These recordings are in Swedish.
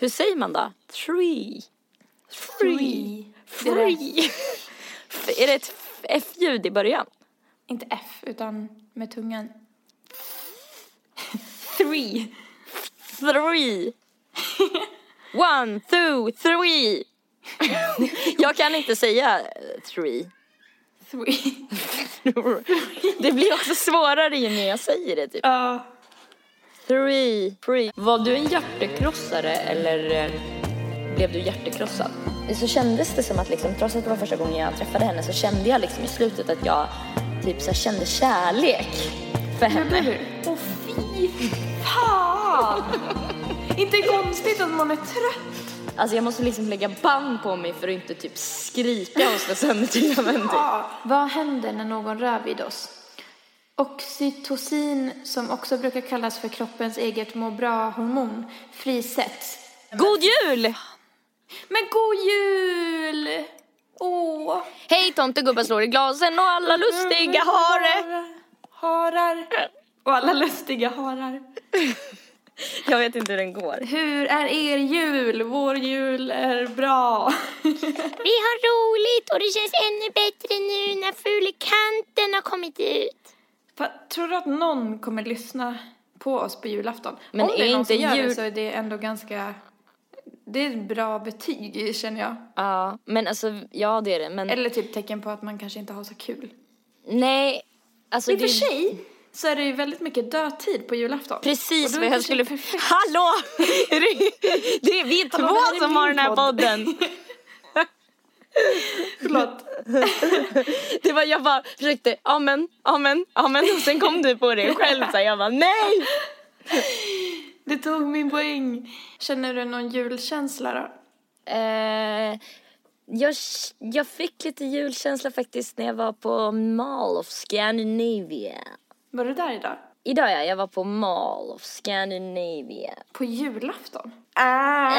Hur säger man då? Tree. Tree. Free. är det ett F-ljud i början? Inte F, utan med tungan. Three. Three. One, two, three. Jag kan inte säga eh, three. Three. Det blir också svårare ju mer jag säger det typ. Ja. Three, three. Var du en hjärtekrossare eller eh, blev du hjärtekrossad? Så kändes det som att liksom, trots att det var första gången jag träffade henne så kände jag liksom i slutet att jag typ så kände kärlek för henne. Åh fy fan! Inte konstigt att man är trött. Alltså jag måste liksom lägga band på mig för att inte typ skrika och slå sönder diamanter. Ja. Vad händer när någon rör vid oss? Oxytocin, som också brukar kallas för kroppens eget må bra-hormon, frisätts. God jul! Men god jul! Åh! Hej tomtegubbar slår i glasen och alla lustiga hare. Harar. Och alla lustiga harar. Jag vet inte hur den går. Hur är er jul? Vår jul är bra. Vi har roligt och det känns ännu bättre nu när Fulekanten har kommit ut. Tror du att någon kommer lyssna på oss på julafton? Men Om det är någon inte som gör jul- det så är det ändå ganska... Det är ett bra betyg känner jag. Ja, men alltså ja det är det. Men Eller typ tecken på att man kanske inte har så kul. nej. Alltså I och för det- sig så är det ju väldigt mycket dödtid på julafton. Precis vad jag det skulle... perfekt. Hallå! Är det, är vi två som har den här podd. podden. Förlåt. Det var jag bara försökte, amen, amen, amen och sen kom du på det själv så jag bara nej! Det tog min poäng. Känner du någon julkänsla då? Eh, jag, jag fick lite julkänsla faktiskt när jag var på Mall of Scandinavia. Var du där idag? Idag ja, jag var på Mall of Scandinavia. På julafton? Ah.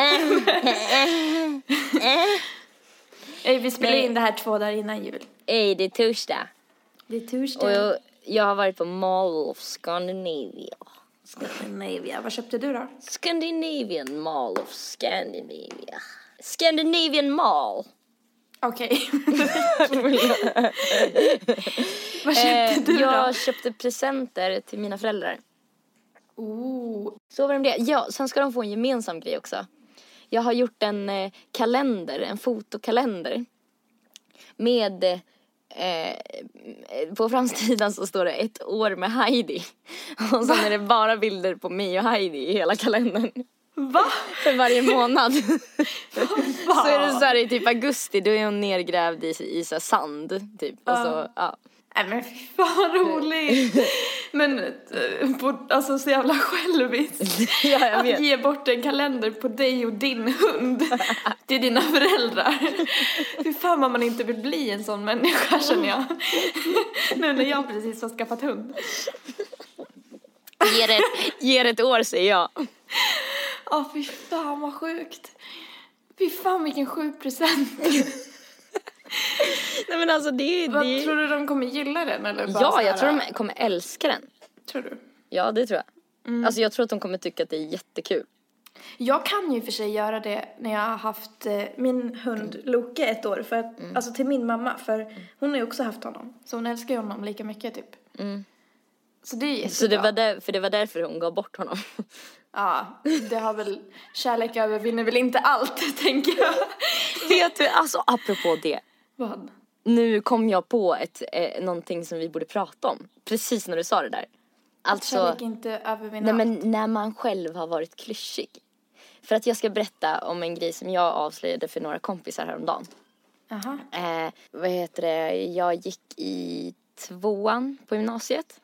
Ey, vi spelar Nej. in det här två dagar innan jul. Ey, det är torsdag. Det är torsdag. Och jag, jag har varit på Mall of Scandinavia. Scandinavia. Vad köpte du då? Scandinavian Mall of Scandinavia. Scandinavian Mall. Okej. Vad köpte Eh, du då? jag köpte presenter till mina föräldrar. Oh. Så var det med det. Ja, sen ska de få en gemensam grej också. Jag har gjort en eh, kalender, en fotokalender. Med, eh, på framsidan så står det ett år med Heidi. Och sen är det bara bilder på mig och Heidi i hela kalendern. Va? För varje månad. så är det så här i typ augusti, då är hon nergrävd i, i så sand typ. Och så, ja. Nej men fy fan vad roligt. men eh, på, alltså så jävla själviskt. Ja, jag vet. Att ge bort en kalender på dig och din hund till dina föräldrar. Fy fan vad man inte vill bli en sån människa känner jag. nu när jag precis har skaffat hund. Ger ett, ger ett år säger jag. Ja fy fan vad sjukt. Fy fan vilken sjuk present. Nej men alltså det, Vad det... tror du de kommer gilla den eller? bara Ja, jag tror de kommer älska den. Tror du? Ja, det tror jag. Alltså jag tror att de kommer tycka att det är jättekul. Jag kan ju i och för sig göra det när jag har haft eh, min hund Loke ett år. För att, Alltså till min mamma, för hon har ju också haft honom. Så hon älskar ju honom lika mycket typ. Så det är jättebra. Så det var, där, för det var därför hon gav bort honom. Ja, det har väl, kärlek övervinner väl inte allt, tänker jag. Vet du, alltså apropå det. Vad? Nu kom jag på ett, eh, någonting som vi borde prata om. Precis när du sa det där. Alltså, nej men när man själv har varit klyschig. För att jag ska berätta om en grej som jag avslöjade för några kompisar häromdagen. Jaha. Eh, vad heter det, jag gick i tvåan på gymnasiet.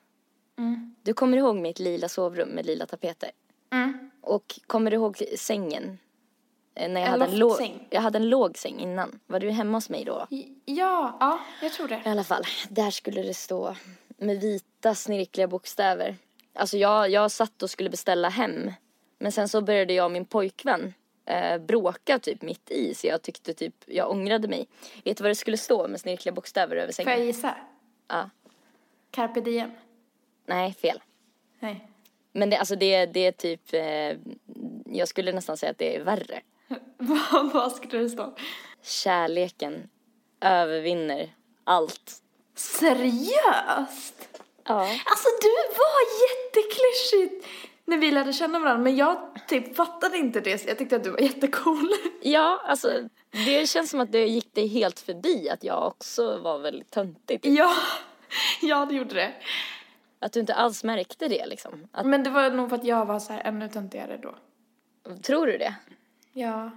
Mm. Du kommer ihåg mitt lila sovrum med lila tapeter? Mm. Och kommer du ihåg sängen? Eh, När jag En hade, en låg, jag hade en låg säng innan. Var du hemma hos mig då? Ja, ja, jag tror I det. alla fall, där skulle det stå med vita snirkliga bokstäver. Alltså jag, jag satt och skulle beställa hem. Men sen så började jag och min pojkvän eh, bråka typ mitt i. Så jag tyckte typ, jag ångrade mig. Vet du vad det skulle stå med snirkliga bokstäver över Får sängen? jag gissa? Ja. Carpe diem? Nej, fel. Nej. Men det, alltså det, det är typ, eh, jag skulle nästan säga att det är värre. Vad, skulle det stå? Kärleken övervinner allt. Seriöst? Ja. Alltså du var jätteklyschigt när vi lärde känna varandra men jag typ fattade inte det så jag tyckte att du var jättecool. Ja, alltså det känns som att det gick dig helt förbi att jag också var väldigt töntig. Ja, ja det gjorde det. Att du inte alls märkte det liksom. Att, Men det var nog för att jag var så här ännu töntigare då. tror du det? Ja.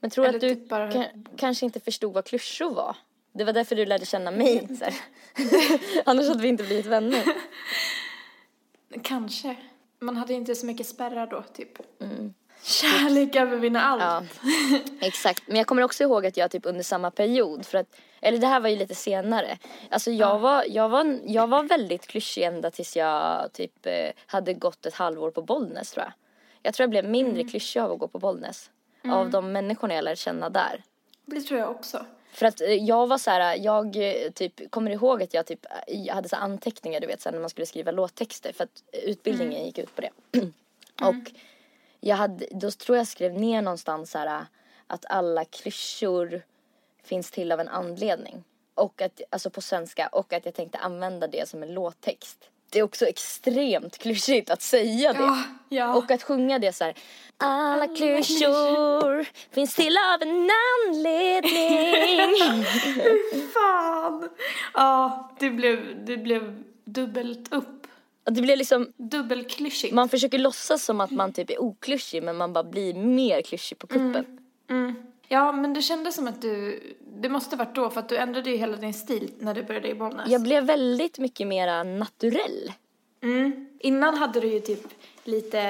Men tror Eller att du typ bara- ka- kanske inte förstod vad klyschor var? Det var därför du lärde känna mig. Så. Annars hade vi inte blivit vänner. Kanske. Man hade inte så mycket spärrar då typ. Kärlek övervinner allt. Ja, exakt. Men jag kommer också ihåg att jag typ under samma period, för att, eller det här var ju lite senare. Alltså jag var, jag var, jag var väldigt klyschig ända tills jag typ eh, hade gått ett halvår på Bollnäs tror jag. Jag tror jag blev mindre klyschig av att gå på Bollnäs. Av de människorna jag lärde känna där. Det tror jag också. För att eh, jag var så här, jag eh, typ kommer ihåg att jag typ eh, jag hade så anteckningar du vet så här, när man skulle skriva låttexter för att eh, utbildningen gick ut på det. Och jag hade, då tror jag skrev ner någonstans så här att alla klyschor finns till av en anledning. Och att, alltså på svenska, och att jag tänkte använda det som en låttext. Det är också extremt klyschigt att säga det. Ja, ja. Och att sjunga det så här. Alla klyschor finns till av en anledning. Fan! Ja, det blev, det blev dubbelt upp. Det blir liksom, Dubbelklyschigt. man försöker låtsas som att man typ är oklyschig men man bara blir mer klyschig på kuppen. Mm. Ja, men det kändes som att du, det måste varit då för att du ändrade ju hela din stil när du började i Bollnäs. Jag blev väldigt mycket mera naturell. Mm. Innan hade du ju typ lite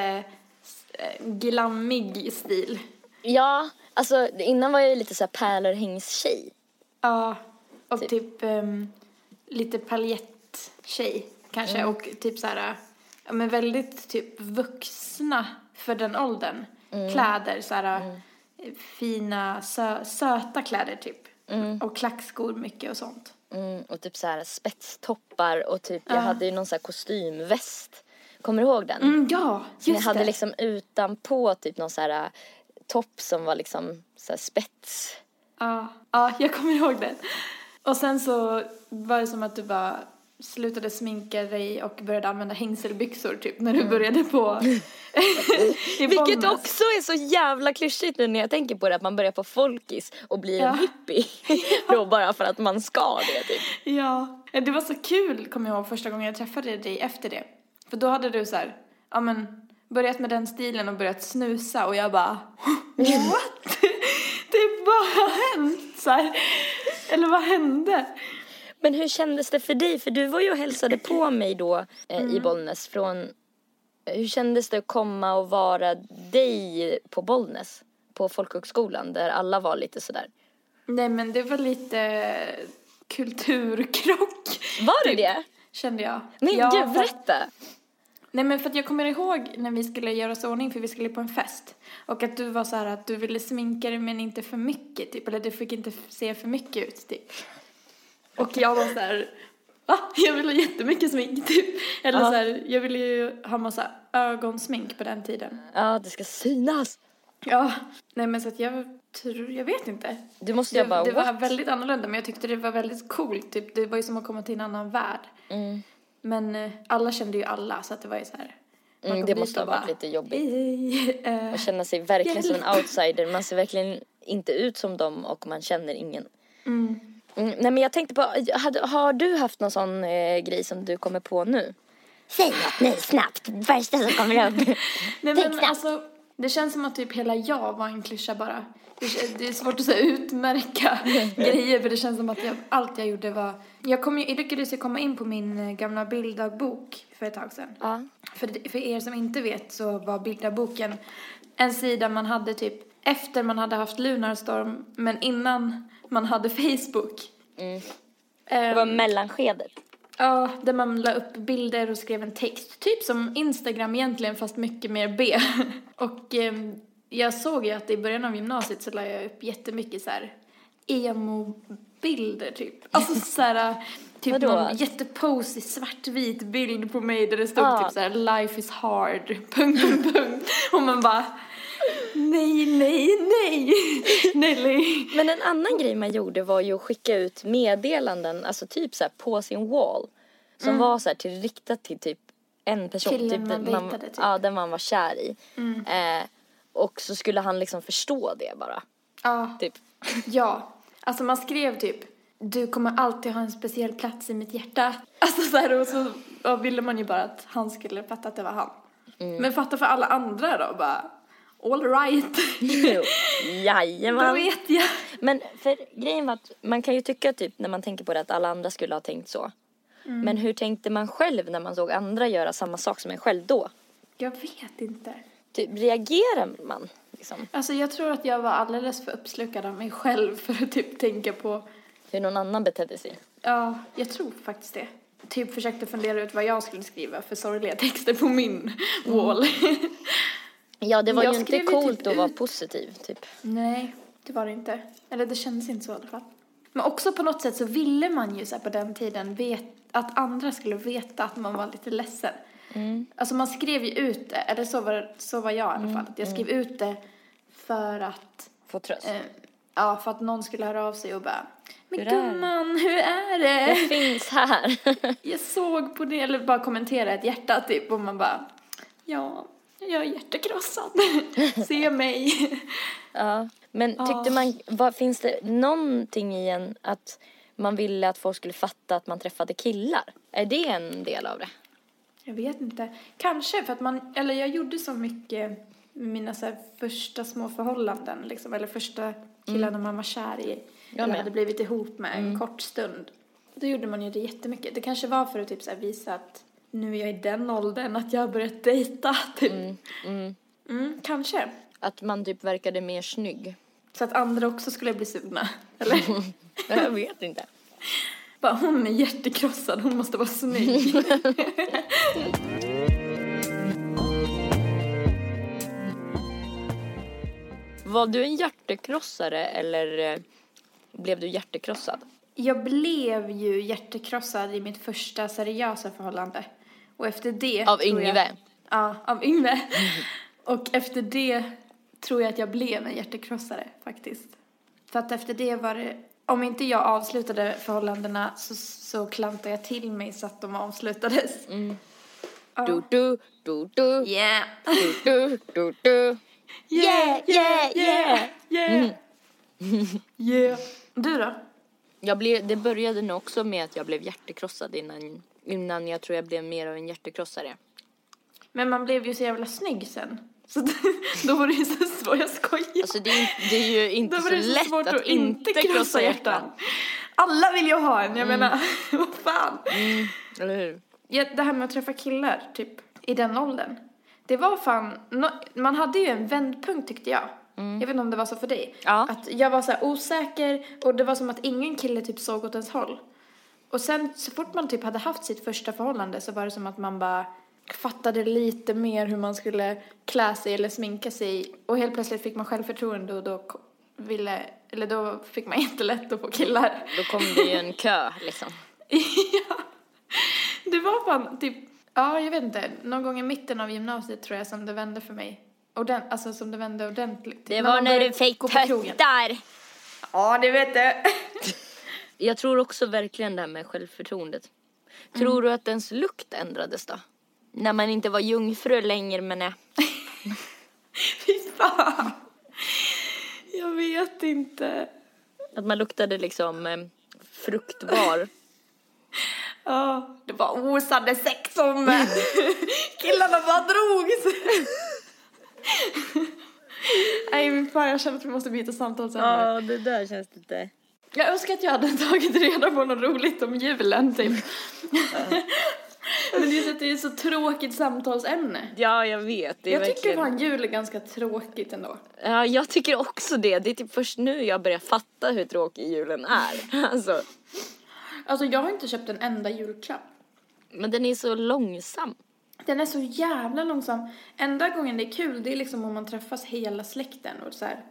eh, glammig stil. Ja, alltså innan var jag ju lite såhär pärlörhängstjej. Ja, och typ, ehm, lite paljetttjej kanske Mm. och typ så här, ja men väldigt typ vuxna för den åldern. Mm. Kläder så här fina, sö, söta kläder typ. Och klackskor mycket och sånt. Mm, och typ såhär spetstoppar och typ jag hade ju någon sån här kostymväst. Kommer du ihåg den? Mm, ja, Som jag just hade det. liksom utanpå typ någon så här äh, topp som var liksom så här spets. Ja, ja, jag kommer ihåg det. Och sen så var det som att du bara slutade sminka dig och började använda hängselbyxor typ när du började på Vilket också är så jävla klyschigt nu när jag tänker på det att man börjar på folkis och blir Ja. en hippie. Då bara för att man ska det typ. Ja, det var så kul kommer jag ihåg första gången jag träffade dig efter det. För då hade du så här, ja men börjat med den stilen och börjat snusa och jag bara what? det bara hänt så här. Eller vad hände? Men hur kändes det för dig? För du var ju och hälsade på mig då eh, Mm. i Bollnäs från... eh, Hur kändes det att komma och vara dig på Bollnäs? På folkhögskolan där alla var lite sådär. Nej men det var lite kulturkrock. Var det typ, det? Kände jag. Men Ja, gud, berätta! Nej men för att jag kommer ihåg när vi skulle göra oss ordning för vi skulle på en fest. Och att du var så här att du ville sminka dig men inte för mycket typ. Eller du fick inte se för mycket ut typ. Och jag var så här, va? Jag vill ha jättemycket smink typ. Eller Ja. så här, jag ville ju ha massa ögonsmink på den tiden. Ja, det ska synas. Ja. Nej men så att jag tror, jag vet inte. Du måste jag bara, det var what? väldigt annorlunda men jag tyckte det var väldigt coolt. Typ. Det var ju som att komma till en annan värld. Mm. Men eh, alla kände ju alla så att det var ju så här. Mm, det måste ha varit bara, lite jobbigt. "Hej, eh, Man känner sig verkligen som en Hjälp. outsider. Man ser verkligen inte ut som dem och man känner ingen. Mm. Mm, nej men jag tänkte på, hade, har du haft någon sån eh, grej som du kommer på nu? Säg något nu snabbt, första som kommer upp. Nej Tänk men snabbt. alltså, det känns som att typ hela jag var en klyscha bara. Det, det är svårt att så utmärka grejer för det känns som att jag, allt jag gjorde var... Jag, kom ju, jag lyckades ju komma in på min eh, gamla bilddagbok för ett tag sedan. Ja. För, för er som inte vet så var bilddagboken en sida man hade typ efter man hade haft Lunarstorm, men innan man hade Facebook. Det Ehm, var mellanskedet. Ja, där man la upp bilder och skrev en text. Typ som Instagram egentligen, fast mycket mer B. och ehm, jag såg ju att i början av gymnasiet så la jag upp jättemycket så här emo-bilder typ. Alltså så här, typ Vadå? någon jätteposig svartvit bild på mig där det stod Ja. typ så här life is hard, punkt, punkt, punkt. Och man bara nej, nej, nej, Nelly. Men en annan grej man gjorde var ju att skicka ut meddelanden, alltså typ så på sin wall. Som var så här till, riktat till typ en person. Mm. Killen typ, man den dejtade, typ. Ja, den man var kär i. Mm. Eh, och så skulle han liksom förstå det bara. Ja. Typ. Ja, alltså man skrev typ du kommer alltid ha en speciell plats i mitt hjärta. Alltså så här, och så ja, ville man ju bara att han skulle fatta att det var han. Mm. Men fatta för alla andra då bara all right. Jo, Då Jajamän. vet jag. Men för grejen var att man kan ju tycka typ när man tänker på det att alla andra skulle ha tänkt så. Mm. Men hur tänkte man själv när man såg andra göra samma sak som en själv då? Jag vet inte. Typ, reagerar man liksom? Alltså jag tror att jag var alldeles för uppslukad av mig själv för att typ tänka på, Hur någon annan betedde sig? ja, jag tror faktiskt det. Typ försökte fundera ut vad jag skulle skriva för sorgliga texter på min wall. Ja, det var Jag ju inte coolt typ att vara positiv, typ. Nej, det var det inte. Eller det kändes inte så i alla fall. Men också på något sätt så ville man ju så på den tiden vet, att andra skulle veta att man var lite ledsen. Alltså man skrev ju ut det, eller så var, så var jag i alla fall. Att jag skrev ut det för att, Få tröst. eh, ja, för att någon skulle höra av sig och bara Men Hur är det?" gumman, hur är Det det? finns här. Jag såg på det, eller bara kommentera ett hjärta typ och man bara Ja, jag är hjärtekrossad. Se mig. ja. Men tyckte man, vad, finns det någonting i en att man ville att folk skulle fatta att man träffade killar? Är det en del av det? Jag vet inte. Kanske för att man, eller jag gjorde så mycket med mina så första små förhållanden liksom, eller första killarna man var kär i. eller med. hade blivit ihop med en kort stund. Då gjorde man ju det jättemycket. Det kanske var för att typ så här visa att nu är jag i den åldern att jag har börjat dejta, typ. Mm, kanske. Att man typ verkade mer snygg? Så att andra också skulle bli sugna. Eller? Jag vet inte. Bara, hon är hjärtekrossad, hon måste vara snygg. Var du en hjärtekrossare eller eh, blev du hjärtekrossad? Jag blev ju hjärtekrossad i mitt första seriösa förhållande. Och efter det... Av Yngve? Ja, av Yngve. Och efter det tror jag att jag blev en hjärtekrossare faktiskt. För att efter det var det... Om inte jag avslutade förhållandena så, så klantade jag till mig så att de avslutades. Du, du, du, du, Yeah! du, du, du, du. Yeah, yeah, yeah! Yeah! yeah! Du då? Jag blev, det började nog också med att jag blev hjärtekrossad innan, innan jag tror jag blev mer av en hjärtekrossare. Men man blev ju så jävla snygg sen. Så då var det ju så svårt, jag skojar. Alltså det är, det är ju inte så det så lätt svårt att, att inte krossa hjärtan. Alla vill ju ha en, jag menar, vad fan. Eller hur? Ja, det här med att träffa killar, typ, i den åldern. Det var fan, nå- man hade ju en vändpunkt tyckte jag. Jag vet inte om det var så för dig. Ja. Att jag var så här osäker och det var som att ingen kille typ såg åt ens håll. Och sen så fort man typ hade haft sitt första förhållande så var det som att man bara fattade lite mer hur man skulle klä sig eller sminka sig. Och helt plötsligt fick man självförtroende och då ville, eller då fick man jättelätt att få killar. Då kom det ju en kö liksom. ja. Det var fan typ, ja jag vet inte, någon gång i mitten av gymnasiet tror jag som det vände för mig. Ordent, alltså som det vände ordentligt. Det var när du fick tuttar. Ja, det vet du. Jag tror också verkligen det här med självförtroendet. Tror du att ens lukt ändrades då? När man inte var jungfru längre men är... Fy fan. Jag vet inte. Att man luktade liksom eh, fruktbar. Ja, det var osade sex som eh, killarna bara drogs. Nej, men fan, jag känner att vi måste byta samtalsämne. det där känns lite... Jag önskar att jag hade tagit reda på något roligt om julen, typ. Men det är, så att det är så tråkigt samtalsämne. Ja, jag vet. Det är Jag tycker verkligen... fan jul är ganska tråkigt ändå. Ja, jag tycker också det. Det är typ först nu jag börjar fatta hur tråkig julen är. Alltså, Alltså jag har inte köpt en enda julklapp. men den är så långsam. Den är så jävla långsam. Enda gången det är kul det är liksom om man träffas hela släkten och så här.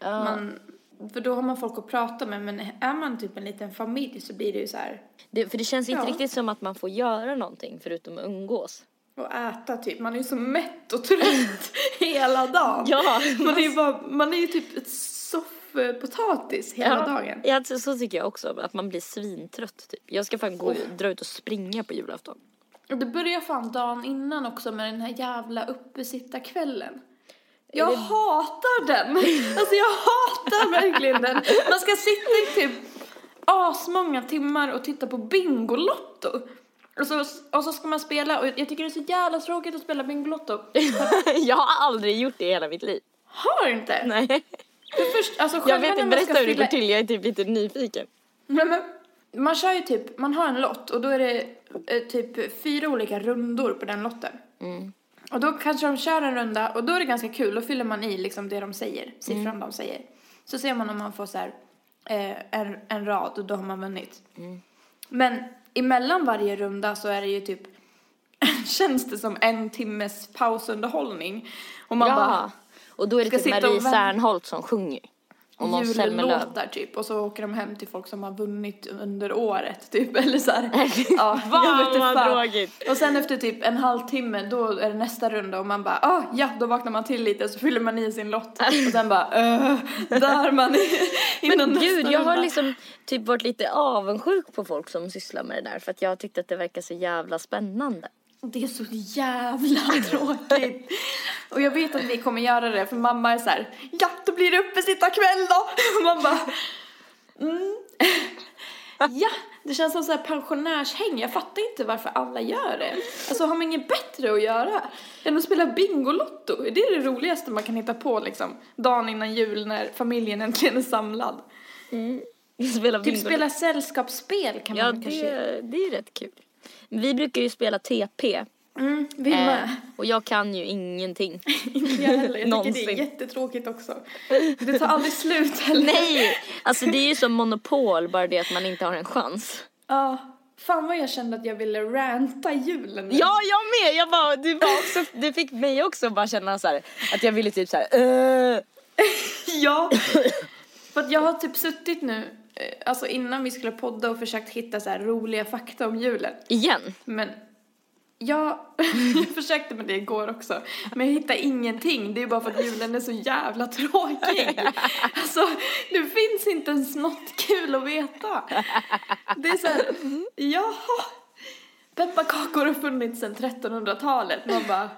Man, för då har man folk att prata med men är man typ en liten familj så blir det ju så här Det, för det känns inte Ja. riktigt som att man får göra någonting förutom att umgås. och äta typ. Man är ju så mätt och trött hela dagen. Ja, Man är ju bara, man är ju typ ett soffpotatis hela dagen. Ja, så, så tycker jag också. Att man blir svintrött typ. Jag ska fan gå, dra ut och springa på julafton. Och det börjar fan dagen innan också med den här jävla uppesittarkvällen. Jag hatar den! Alltså jag hatar verkligen den. Man ska sitta i typ asmånga timmar och titta på Bingolotto. Och så, och så ska man spela och jag tycker det är så jävla tråkigt att spela Bingolotto. jag har aldrig gjort det i hela mitt liv. Har inte? Nej. För först, alltså Jag vet inte, berätta hur det går till. Jag är typ lite nyfiken. Nej, men man kör ju typ, man har en lott och då är det eh, typ fyra olika rundor på den lotten. Och då kanske de kör en runda och då är det ganska kul, då fyller man i liksom det de säger, siffran de säger. Så ser man om man får så här, eh, en, en rad och då har man vunnit. Men emellan varje runda så är det ju typ, känns det som en timmes pausunderhållning. Och man bara, Och då är det typ Marie. Serneholt som sjunger. Och Zelmerlöw. jullåtar typ och så åker de hem till folk som har vunnit under året typ eller så här. Ja, Fan, vad tråkigt. Och sen efter typ en halvtimme då är det nästa runda och man bara ah ja då vaknar man till lite så fyller man i sin lott och sen bara öh där man är innan Men gud, jag har liksom typ varit lite avundsjuk på folk som sysslar med det där. För att jag tyckte att det verkar så jävla spännande. Det är så jävla tråkigt. Och jag vet att vi kommer göra det för mamma är så här, ja blir det uppesittarkväll då. Och man bara, mm. Ja, det känns som så här pensionärshäng. Jag fattar inte varför alla gör det. Alltså har man inget bättre att göra än att spela Bingolotto? Är det det roligaste man kan hitta på liksom? Dagen innan jul när familjen äntligen är samlad. Spela Typ spela sällskapsspel kan Ja, man kanske. det, det är rätt kul. Vi brukar ju spela TP. Mm, vi Eh, med. och jag kan ju ingenting. Inte jag heller. Jag tycker det är jättetråkigt också. Det tar aldrig slut heller. Nej, alltså det är ju som Monopol, bara det att man inte har en chans. Ja. Fan vad jag kände att jag ville ranta julen. nu. Ja, jag med! Jag bara, du, var också, du fick mig också bara känna så här, att jag ville typ så här, "Äh." ja. För att jag har typ suttit nu, eh, alltså innan vi skulle podda och försökt hitta så här roliga fakta om julen. Igen. Men jag, jag försökte med det igår också. Men jag hittade ingenting. Det är bara för att julen är så jävla tråkig. Alltså, det finns inte ens något kul att veta. Det är så här, jaha. Pepparkakor har funnits sedan 1300-talet. Man bara,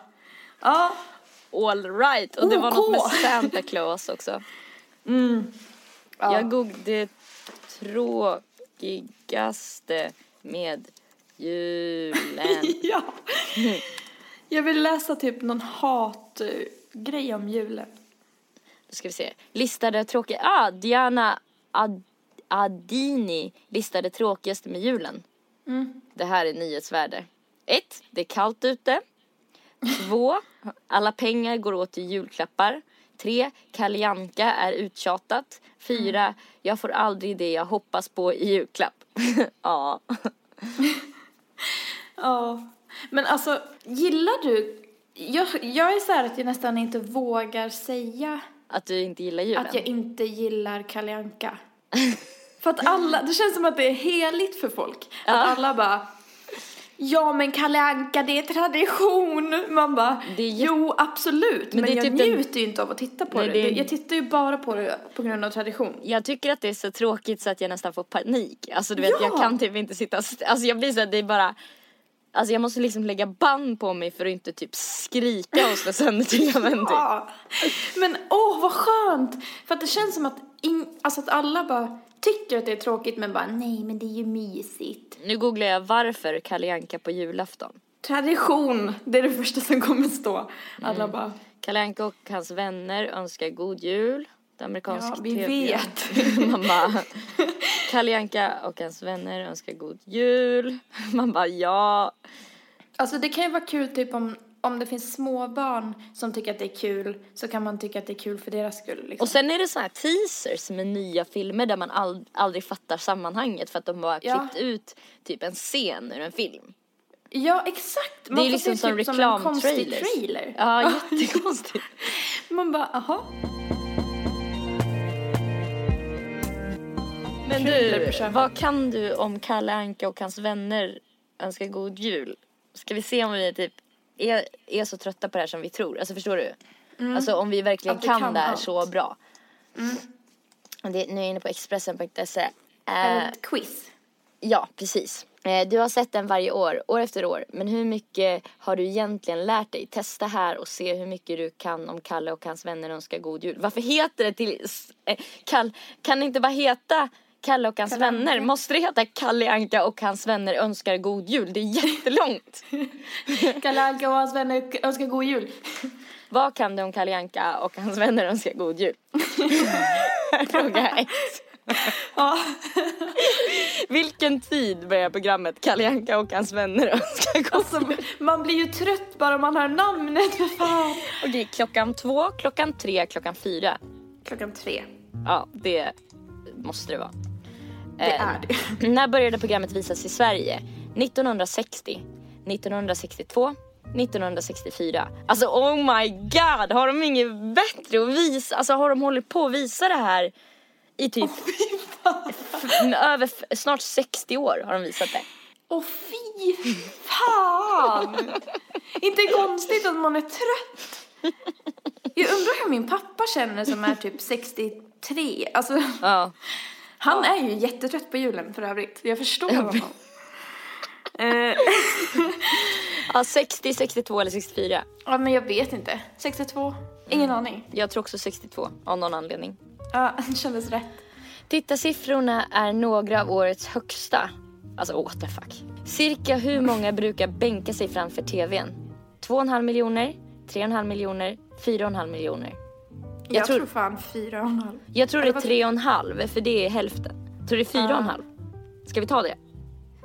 ja. All right. Och det var något med. Santa Claus också. ja. Jag googlade det tråkigaste med julen. ja. Jag vill läsa typ någon hatgrej om julen. Då ska vi se. Listade tråkiga... Ah, Diana Ad, Adini listade tråkigaste med julen. Det här är nyhetsvärde. Ett, Det är kallt ute. Två, Alla pengar går åt till julklappar. Tre, Kalle Anka är uttjatat. Fyra, Jag får aldrig det jag hoppas på i julklapp. ja. Ja. Men alltså, gillar du... Jag, jag är så här att jag nästan inte vågar säga Att du inte gillar julen. att jag inte gillar Kalle Anka. För att alla, det känns som att det är heligt för folk. Att alla bara, ja men Kalle Anka det är tradition. Man bara, jätte- jo absolut. Men, det är jag typ njuter ju inte av att titta på Nej, det. det. Jag tittar ju bara på det på grund av tradition. Jag tycker att det är så tråkigt så att jag nästan får panik. Alltså du vet, Ja! jag kan typ inte sitta Alltså jag blir så att det är bara Alltså jag måste liksom lägga band på mig för att inte typ skrika och slå sönder diamanter. Ja. Men åh vad skönt! För att det känns som att, in, alltså att alla bara tycker att det är tråkigt men bara nej men det är ju mysigt. Nu googlar jag varför Kalle Anka på julafton. Tradition, det är det första som kommer stå. Alla Mm. bara, Kalle Anka och hans vänner önskar god jul. Det amerikanska Ja, vi TV. vet. Man bara, Kalle Anka och hans vänner önskar god jul. Man bara ja. Alltså det kan ju vara kul typ om, om det finns små barn som tycker att det är kul så kan man tycka att det är kul för deras skull. Liksom. Och sen är det så här teasers med nya filmer där man ald- aldrig fattar sammanhanget för att de bara Ja. klippt ut typ en scen ur en film. Ja, exakt. Det är liksom som typ som en konstig reklamtrailers. trailer. Ja, jättekonstigt. Man bara, aha. Men du, vad kan du om Kalle Anka och hans vänner önskar god jul? Ska vi se om vi typ är, är så trötta på det här som vi tror? Alltså förstår du? Alltså om vi verkligen kan, kan det här allt. så bra. Det, nu är jag inne på Expressen.se. Eh, ett quiz. Ja, precis. Eh, Du har sett den varje år, år efter år. Men hur mycket har du egentligen lärt dig? Testa här och se hur mycket du kan om Kalle och hans vänner önskar god jul. Varför heter det till... eh, Kall, kan det inte bara heta Kalle och hans Kalle Anka. vänner? Måste det heta Kalle Anka och hans vänner önskar god jul? Det är jättelångt. Kalle Anka och hans vänner önskar god jul. Vad kan du om Kalle Anka och hans vänner önskar god jul? Fråga ett. Ja. Vilken tid börjar programmet Kalle Anka och hans vänner önskar god Alltså, man blir ju trött bara man hör namnet fan. Okej, klockan två, klockan tre, klockan fyra. Klockan tre. Ja, det måste det vara. Det Eh, är det. När började programmet visas i Sverige? 1960, 1962, 1964. Alltså oh my god, har de inget bättre att visa? Alltså har de hållit på att visa det här i typ f- över snart 60 år har de visat det. Åh fy fan! Inte konstigt att man är trött. Jag undrar hur min pappa känner som är typ 63. Alltså, Ja. Han är ju jättetrött på julen för övrigt. Jag förstår honom. Eh, ja, 60, 62 eller 64. ja, men jag vet inte. 62? Ingen aning. Jag tror också 62 av någon anledning. Ja, det kändes rätt. Tittarsiffrorna är några av årets högsta. Alltså what the fuck. Cirka hur många brukar bänka sig framför tvn? 2,5 miljoner, 3,5 miljoner, 4,5 miljoner. Jag, tror- tror... fan fyra och en halv. Jag tror det är vad- 3,5 för det är hälften. Jag tror det är 4,5. Ska vi ta det?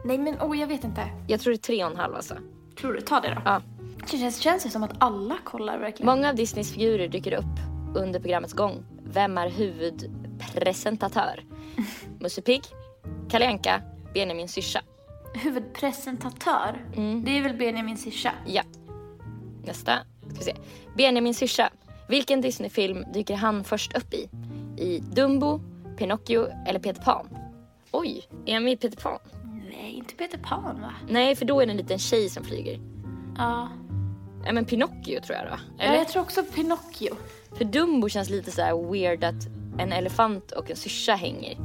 Nej men åh, jag vet inte. Jag tror det är 3,5 alltså. Tror du? Ta det då. Ja. Det känns, känns det som att alla kollar verkligen. Många av Disneys figurer dyker upp under programmets gång. Vem är huvudpresentatör? Musse Pigg, Kalle Anka, Benjamin Syrsa. Huvudpresentatör? Det är väl Benjamin syrsa? Ja. Nästa. Ska vi se. Benjamin Syrsa. Vilken Disney-film dyker han först upp i? I Dumbo, Pinocchio eller Peter Pan? Oj, är han med i Peter Pan? Nej, inte Peter Pan va? Nej, för då är det en liten tjej som flyger. Ja. Nej men Pinocchio tror jag då. ja. Eller? Jag tror också Pinocchio. För Dumbo känns lite så här weird att en elefant och en syrsa hänger.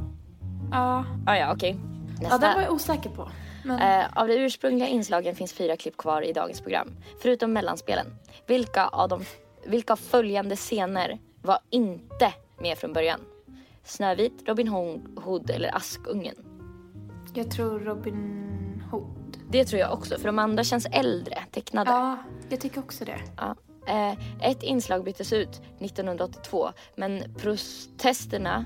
Ja. Ah, ja, okej. Ja, Nästa. den var jag osäker på. Men Eh, av de ursprungliga inslagen finns fyra klipp kvar i dagens program. Förutom mellanspelen. Vilka av, de, vilka av följande scener var inte med från början? Snövit, Robin Hood eller Askungen? jag tror Robin Hood. Det tror jag också, för de andra känns äldre, tecknade. Ja, jag tycker också det. Ja. Eh, ett inslag byttes ut 1982, men protesterna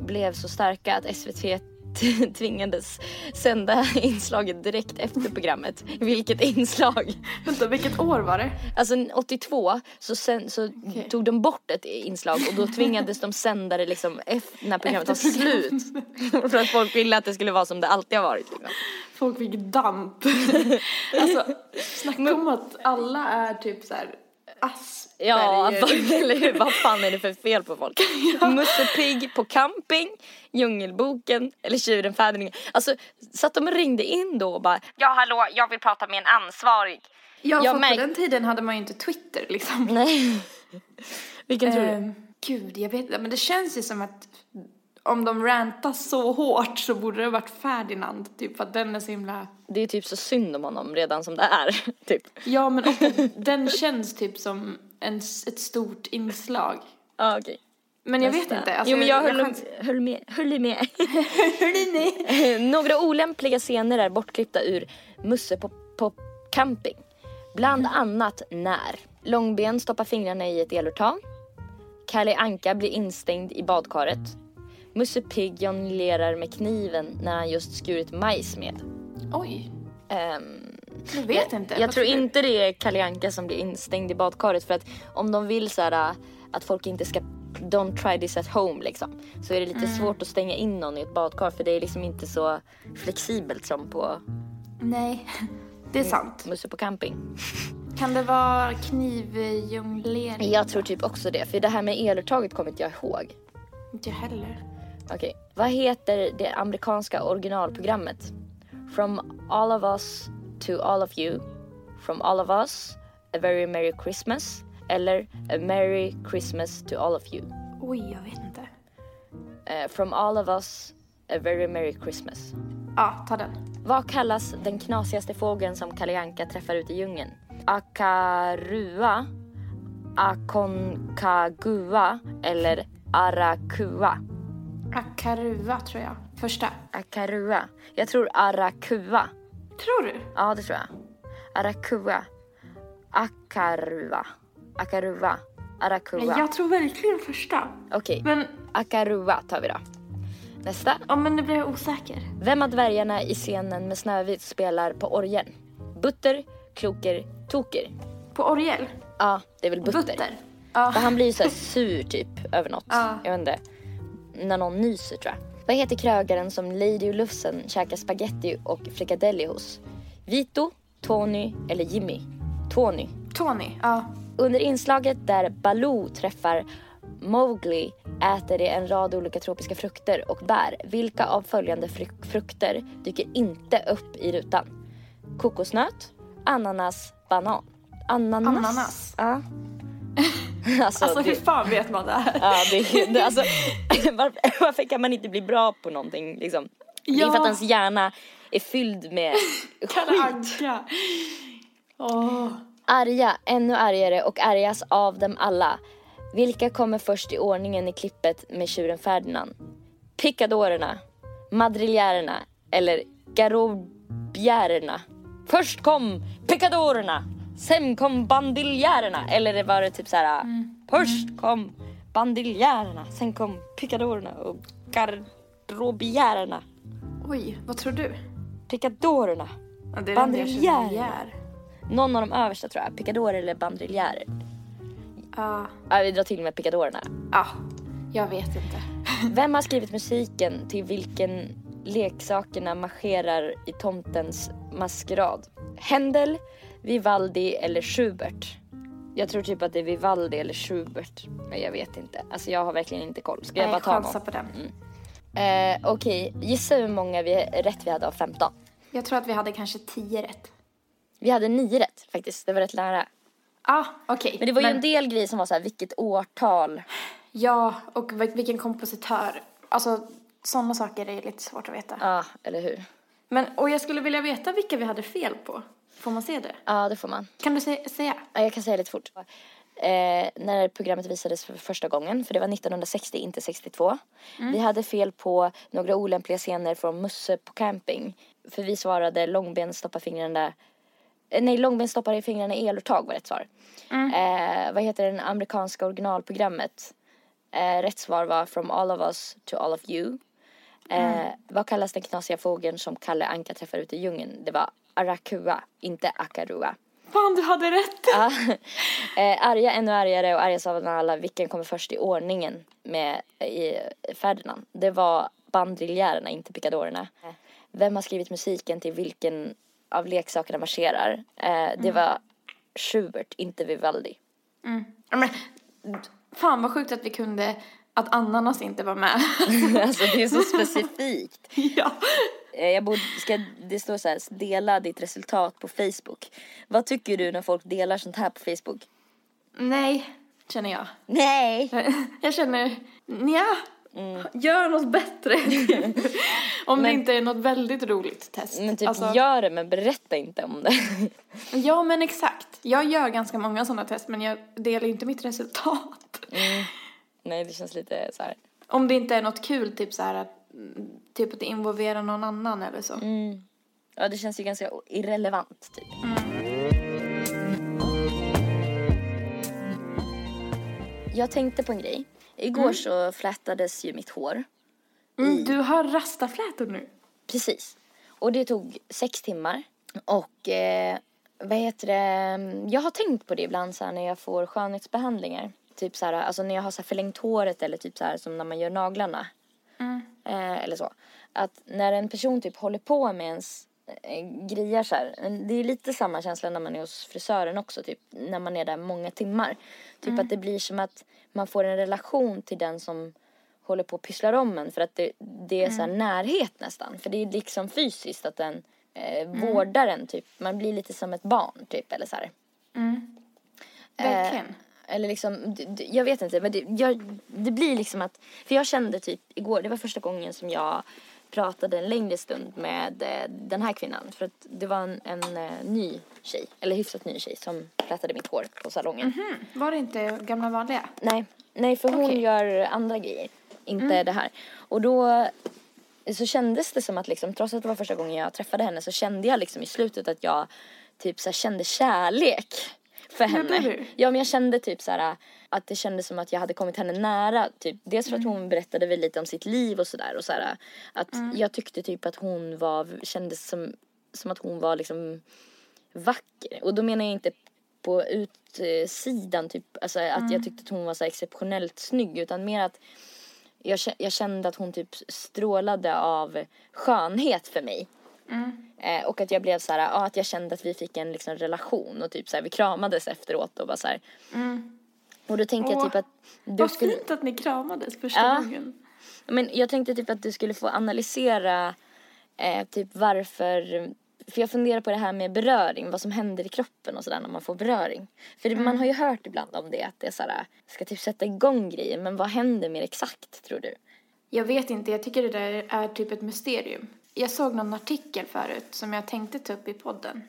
blev så starka att SVT tvingades sända inslaget direkt efter programmet. Vilket inslag? Vänta, vilket år var det? Alltså 82 så, sen, så Okej. tog de bort ett inslag och då tvingades de sända det liksom efter, när programmet var Efter slut. För att folk ville att det skulle vara som det alltid har varit. Liksom. Folk fick damp. alltså, snacka om att alla är typ så här Asperger. Ja, vad, eller hur? Vad fan är det för fel på folk? Musse Pigg på camping, Djungelboken eller Tjuren Fädringen. Alltså, så att de ringde in då och bara Ja hallå, jag vill prata med en ansvarig. Ja, Jag för på den tiden hade man ju inte Twitter liksom. Nej. Vilken tror du? Ehm, Gud, jag vet inte. Men det känns ju som att om de rantar så hårt så borde det varit Ferdinand. Typ för att den är så himla... Det är typ så synd om honom redan som det är. Typ. Ja, men också den känns typ som en, ett stort inslag. Ja okej. Men jag Nästa. vet inte. Alltså, jo men jag höll, chans- höll med. Höll med. Ni? Några olämpliga scener är bortklippta ur Musse på, på camping. Bland annat när Långben stoppar fingrarna i ett eluttag. Kalle Anka blir instängd i badkaret. Musse Pigg jonglerar med kniven när han just skurit majs med. Oj. Ehm, Jag vet inte. Jag Vad tror inte det är Kalle Anka som blir instängd i badkaret för att om de vill så här att folk inte ska don't try this at home liksom så är det lite svårt att stänga in någon i ett badkar för det är liksom inte så flexibelt som på Nej, det är sant. Musse på camping. Kan det vara knivjonglering? Jag tror typ också det för det här med eluttaget kommer inte jag ihåg. Inte jag heller. Okej, vad heter det amerikanska originalprogrammet? From all of us to all of you. From all of us, a very merry Christmas. Eller a merry Christmas to all of you. Oj, jag vet inte. Eh, from all of us, a very merry Christmas. Ja, ta den. Vad kallas den knasigaste fågeln som Kalle Anka träffar ute i djungeln? Akarua, Aconcagua eller Arakua? Akarua tror jag. Första. Akarua. Jag tror Arakua. Tror du? Ja, det tror jag. Arakua. Akarua. Akarua. Arakua. Nej, jag tror verkligen första. Okej, Men, Akarua tar vi då. Nästa. ja men nu blir jag osäker. Vem av dvärgarna i scenen med Snövit spelar på orgeln? Butter, Kloker, Toker? På orgel? Ja, det är väl Butter. Butter. Ja. För han blir ju så här sur typ över något. Ja. Jag vet inte. När någon nyser tror jag. Vad heter krögaren som Lady och Lufsen käkar spaghetti och frikadelli hos? Vito, Tony eller Jimmy? Tony. Tony. Ja. Under inslaget där Baloo träffar Mowgli äter de en rad olika tropiska frukter och bär. Vilka av följande fru- frukter dyker inte upp i rutan? Kokosnöt, ananas, banan. Ananas? Ananas. Ja. alltså, Alltså hur det, fan vet man det här? ja, det, det, alltså, varför, varför kan man inte bli bra på någonting liksom? Det är Ja. för att ens hjärna är fylld med skit. Åh. Arga, ännu argare och argast av dem alla. Vilka kommer först i ordningen i klippet med tjuren Ferdinand? Picadorerna, madriljärerna eller garobjärerna? Först kom picadorerna, sen kom bandiljärerna. Eller var det typ så här, först kom bandiljärerna, sen kom picadorerna och garobjärerna. Oj, vad tror du? Picadorerna. Ja, det är igen. Någon av de översta tror jag, picadorer eller bandriljärer. Ja. Ja, vi drar till med picadorerna. Ja, jag vet inte. Vem har skrivit musiken till vilken leksakerna marscherar i tomtens maskerad? Händel, Vivaldi eller Schubert? Jag tror typ att det är Vivaldi eller Schubert. Men jag vet inte. Alltså jag har verkligen inte koll. Ska jag Nej, bara ta chansa någon? på den. Eh, Okej, gissa hur många vi, rätt vi hade av 15. Jag tror att vi hade kanske tio rätt. Vi hade nio rätt faktiskt. Det var rätt nära. Ja, okej. Men det var ju en del grejer som var så här, vilket årtal? Ja, och vil- vilken kompositör. Alltså, sådana saker är lite svårt att veta. Ja, eller hur? Men, och jag skulle vilja veta vilka vi hade fel på. Får man se det? Ja, det får man. Kan du se- säga? Ja, jag kan säga lite fort. Eh, när programmet visades för första gången, för det var 1960, inte 62. Vi hade fel på några olämpliga scener från Musse på camping. För vi svarade långben stoppar fingrarna eh, Nej, långben stoppar i fingrarna i eluttag var rätt svar. Eh, vad heter det amerikanska originalprogrammet? Eh, rätt svar var From all of us to all of you. Eh, Vad kallas den knasiga fågeln som Kalle Anka träffar ute i djungeln? Det var Arakua, inte Akarua. Fan, du hade rätt! Ja. Eh, arga, ännu argare och argast av alla. Vilken kommer först i ordningen med i Ferdinand? Det var bandriljärerna, inte picadorerna. Vem har skrivit musiken till vilken av leksakerna marscherar? Eh, det var Schubert, inte Vivaldi. Ja, Men, fan vad sjukt att vi kunde, att ananas inte var med. alltså det är så specifikt. ja. Eh, jag borde, ska, det står så här, dela ditt resultat på Facebook. Vad tycker du när folk delar sånt här på Facebook? Nej, känner jag. Nej! Jag känner, nja, gör något bättre. om det inte är något väldigt roligt test. Men typ Alltså, gör det men berätta inte om det. Ja, men exakt. Jag gör ganska många sådana test, men jag delar inte mitt resultat. Nej det känns lite så här. Om det inte är något kul, typ så här att, mm, typ att det involverar någon annan eller så. Ja det känns ju ganska irrelevant typ. Jag tänkte på en grej. Igår så flätades ju mitt hår. Mm, du har rastaflätor nu. Precis. Och det tog sex timmar. Och eh, vad heter det, jag har tänkt på det ibland så här, när jag får skönhetsbehandlingar. Typ så här, alltså när jag har så här förlängt håret eller typ så här som när man gör naglarna. Eh, eller så. Att när en person typ håller på med ens eh, grejer så här. Det är lite samma känsla när man är hos frisören också. Typ när man är där många timmar. Typ att det blir som att man får en relation till den som håller på och pysslar om en. För att det, det är så här närhet nästan. För det är liksom fysiskt att den eh, vårdar en typ. Man blir lite som ett barn typ eller så här. Verkligen. Eh, eller liksom, jag vet inte, men det, jag, det blir liksom att, för jag kände typ igår, det var första gången som jag pratade en längre stund med eh, den här kvinnan. För att det var en, en eh, ny tjej, eller hyfsat ny tjej som plättade mitt hår på salongen. Var det inte gamla vanliga? Nej, nej för hon Okej. gör andra grejer, inte det här. Och då så kändes det som att liksom, trots att det var första gången jag träffade henne så kände jag liksom i slutet att jag typ så här, kände kärlek för henne. Du? Ja men jag kände typ så här att det kändes som att jag hade kommit henne nära. Typ, dels för att hon berättade väl lite om sitt liv och sådär och så här, att jag tyckte typ att hon var, kändes som, som att hon var liksom vacker. Och då menar jag inte på utsidan typ, alltså att jag tyckte att hon var så exceptionellt snygg utan mer att jag, jag kände att hon typ strålade av skönhet för mig. Eh, och att jag blev så här, ja, att jag kände att vi fick en liksom, relation och typ så här, vi kramades efteråt och bara så här. Och då tänkte jag Åh, typ att du Vad skulle, fint att ni kramades första Ja. gången. men jag tänkte typ att du skulle få analysera eh, typ varför för jag funderar på det här med beröring, vad som händer i kroppen och sådär när man får beröring. För det, man har ju hört ibland om det, att det är såhär, ska typ sätta igång grejer, men vad händer mer exakt tror du? Jag vet inte, jag tycker det där är typ ett mysterium. Jag såg någon artikel förut som jag tänkte ta upp i podden.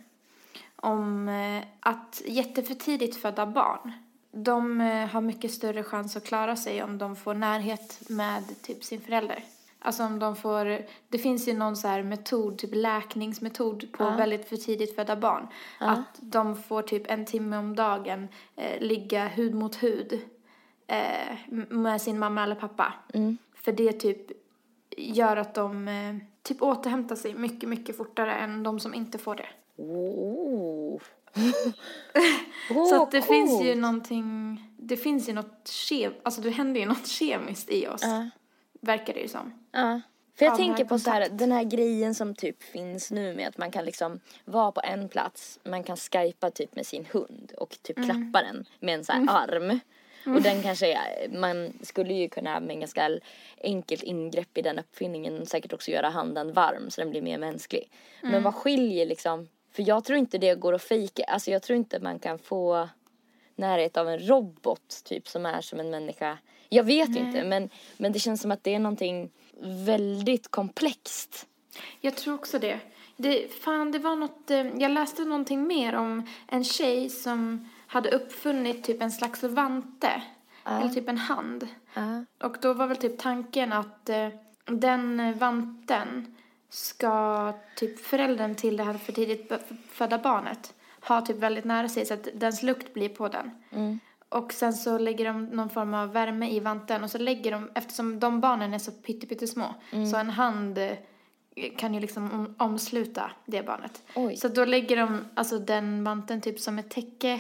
Om eh, att jätteför tidigt födda barn, de eh, har mycket större chans att klara sig om de får närhet med typ sin förälder. Alltså om de får, det finns ju någon så här metod, typ läkningsmetod på väldigt för tidigt födda barn. Att de får typ en timme om dagen eh, ligga hud mot hud eh, med sin mamma eller pappa. För det typ gör att de eh, typ återhämtar sig mycket, mycket fortare än de som inte får det. Oh. Så att det coolt. finns ju någonting, det finns ju något kem, alltså det händer ju något kemiskt i oss. Verkar det ju som. Ja. För jag Av tänker på så här, den här grejen som typ finns nu med att man kan liksom vara på en plats, man kan skypa typ med sin hund och typ Mm. klappa den med en så här arm. Och den kanske är, man skulle ju kunna med en ganska enkelt ingrepp i den uppfinningen säkert också göra handen varm så den blir mer mänsklig. Mm. Men vad skiljer liksom, för jag tror inte det går att fejka, alltså jag tror inte man kan få närhet av en robot typ som är som en människa. Jag vet inte men, men det känns som att det är någonting väldigt komplext. Jag tror också det. det. Fan, det var något, eh, jag läste någonting mer om en tjej som hade uppfunnit typ en slags vante. Eller typ en hand. Och då var väl typ tanken att eh, den vanten ska typ föräldern till det här för tidigt födda barnet ha typ väldigt nära sig så att dens lukt blir på den. Och sen så lägger de någon form av värme i vanten och så lägger de, eftersom de barnen är så pyttesmå, så en hand eh, kan ju liksom om, omsluta det barnet. Oj. Så då lägger de alltså den vanten typ som ett täcke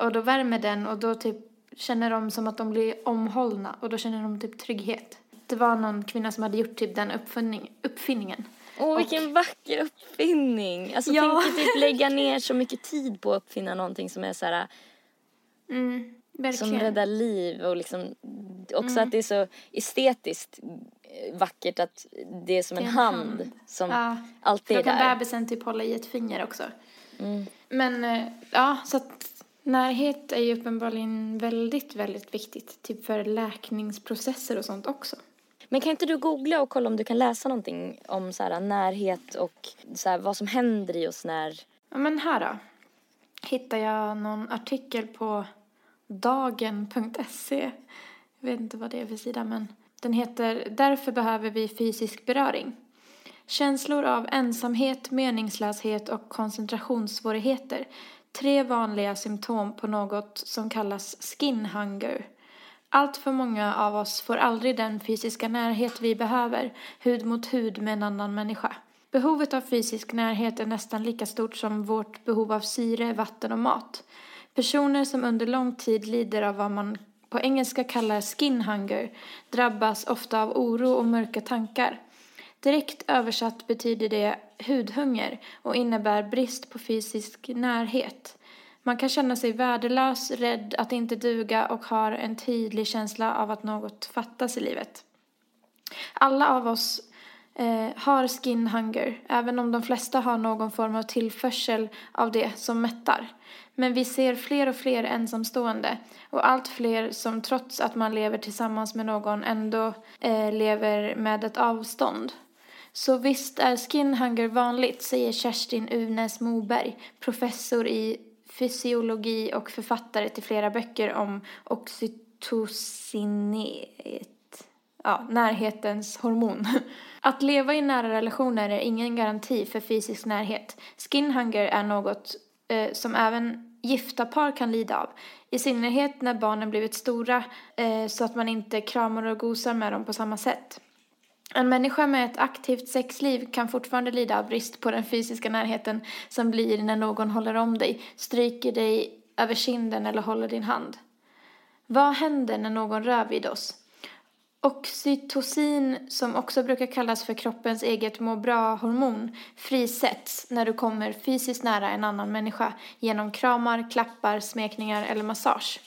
och då värmer den och då typ känner de som att de blir omhållna och då känner de typ trygghet. Det var någon kvinna som hade gjort typ den uppfinning, uppfinningen. Åh vilken vacker uppfinning! Alltså Ja. tänk typ lägga ner så mycket tid på att uppfinna någonting som är så här, Mm, som räddar liv och liksom också att det är så estetiskt eh, vackert att det är som en, en hand, hand. som Ja. alltid Då är kan där. bebisen typ hålla i ett finger också. Men eh, ja, så att närhet är ju uppenbarligen väldigt, väldigt viktigt. Typ för läkningsprocesser och sånt också. Men kan inte du googla och kolla om du kan läsa någonting om så här, närhet och så här, vad som händer i oss när... Ja, men här då. Hittar jag någon artikel på dagen.se. Jag vet inte vad det är för sida, men den heter Därför behöver vi fysisk beröring. Känslor av ensamhet, meningslöshet och koncentrationssvårigheter. Tre vanliga symptom på något som kallas skin hunger. Allt för många av oss får aldrig den fysiska närhet vi behöver, hud mot hud med en annan människa. Behovet av fysisk närhet är nästan lika stort som vårt behov av syre, vatten och mat. Personer som under lång tid lider av vad man på engelska kallar skin hunger drabbas ofta av oro och mörka tankar. Direkt översatt betyder det hudhunger och innebär brist på fysisk närhet. Man kan känna sig värdelös, rädd att inte duga och har en tydlig känsla av att något fattas i livet. Alla av oss eh, har skin hunger, även om de flesta har någon form av tillförsel av det som mättar. Men vi ser fler och fler ensamstående och allt fler som trots att man lever tillsammans med någon ändå eh, lever med ett avstånd. Så visst är skin hunger vanligt, säger Kerstin Unes Moberg, professor i fysiologi och författare till flera böcker om oxytocinet, ja, närhetens hormon. Att leva i nära relationer är ingen garanti för fysisk närhet. Skin hunger är något eh, som även gifta par kan lida av. I synnerhet när barnen blivit stora eh, så att man inte kramar och gosar med dem på samma sätt. En människa med ett aktivt sexliv kan fortfarande lida av brist på den fysiska närheten som blir när någon håller om dig, stryker dig över kinden eller håller din hand. Vad händer när någon rör vid oss? Oxytocin, som också brukar kallas för kroppens eget må bra-hormon, frisätts när du kommer fysiskt nära en annan människa genom kramar, klappar, smekningar eller massage.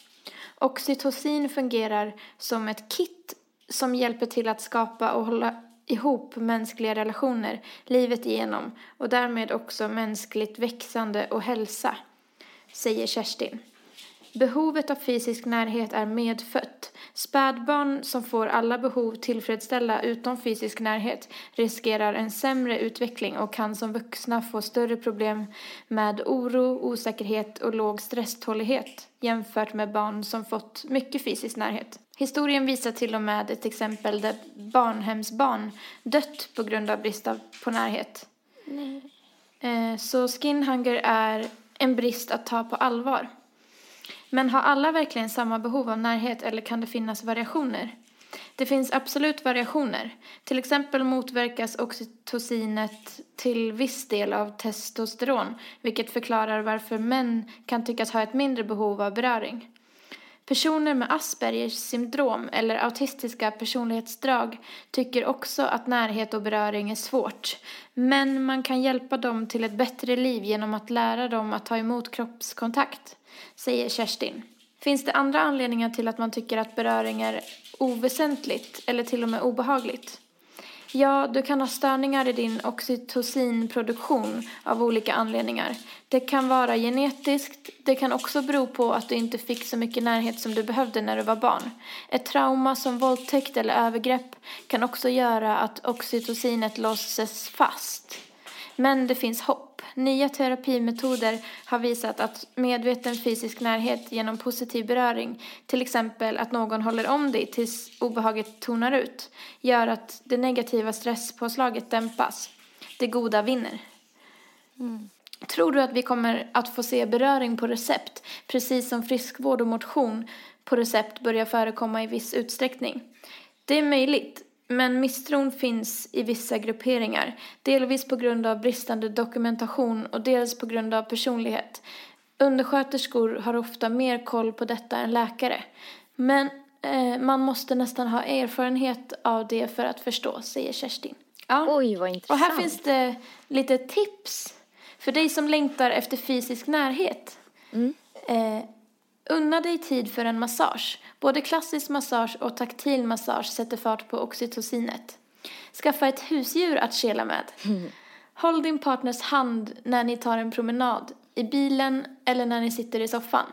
Oxytocin fungerar som ett kit som hjälper till att skapa och hålla ihop mänskliga relationer livet igenom och därmed också mänskligt växande och hälsa, säger Kerstin. Behovet av fysisk närhet är medfött. Spädbarn som får alla behov tillfredsställda utom fysisk närhet riskerar en sämre utveckling och kan som vuxna få större problem med oro, osäkerhet och låg stresstålighet jämfört med barn som fått mycket fysisk närhet. Historien visar till och med ett exempel där barnhemsbarn dött på grund av brist på närhet. Nej. Eh, så skin hunger är en brist att ta på allvar. Men har alla verkligen samma behov av närhet eller kan det finnas variationer? Det finns absolut variationer. Till exempel motverkas oxytocinet till viss del av testosteron, vilket förklarar varför män kan tyckas ha ett mindre behov av beröring. Personer med Aspergers syndrom eller autistiska personlighetsdrag tycker också att närhet och beröring är svårt. Men man kan hjälpa dem till ett bättre liv genom att lära dem att ta emot kroppskontakt, säger Kerstin. Finns det andra anledningar till att man tycker att beröring är oväsentligt eller till och med obehagligt? Ja, du kan ha störningar i din oxytocinproduktion av olika anledningar. Det kan vara genetiskt, det kan också bero på att du inte fick så mycket närhet som du behövde när du var barn. Ett trauma som våldtäkt eller övergrepp kan också göra att oxytocinet låses fast. Men det finns hopp. Nya terapimetoder har visat att medveten fysisk närhet genom positiv beröring, till exempel att någon håller om dig tills obehaget tonar ut, gör att det negativa stresspåslaget dämpas. Det goda vinner. Mm. Tror du att vi kommer att få se beröring på recept, precis som friskvård och motion på recept börjar förekomma i viss utsträckning? Det är möjligt, men misstron finns i vissa grupperingar, delvis på grund av bristande dokumentation och dels på grund av personlighet. Undersköterskor har ofta mer koll på detta än läkare. Men eh, man måste nästan ha erfarenhet av det för att förstå, säger Kerstin. Ja. Oj, vad Och intressant. här finns det lite tips för dig som längtar efter fysisk närhet. Mm. Eh, unna dig tid för en massage. Både klassisk massage och taktil massage sätter fart på oxytocinet. Skaffa ett husdjur att kela med. Håll din partners hand när ni tar en promenad, i bilen eller när ni sitter i soffan.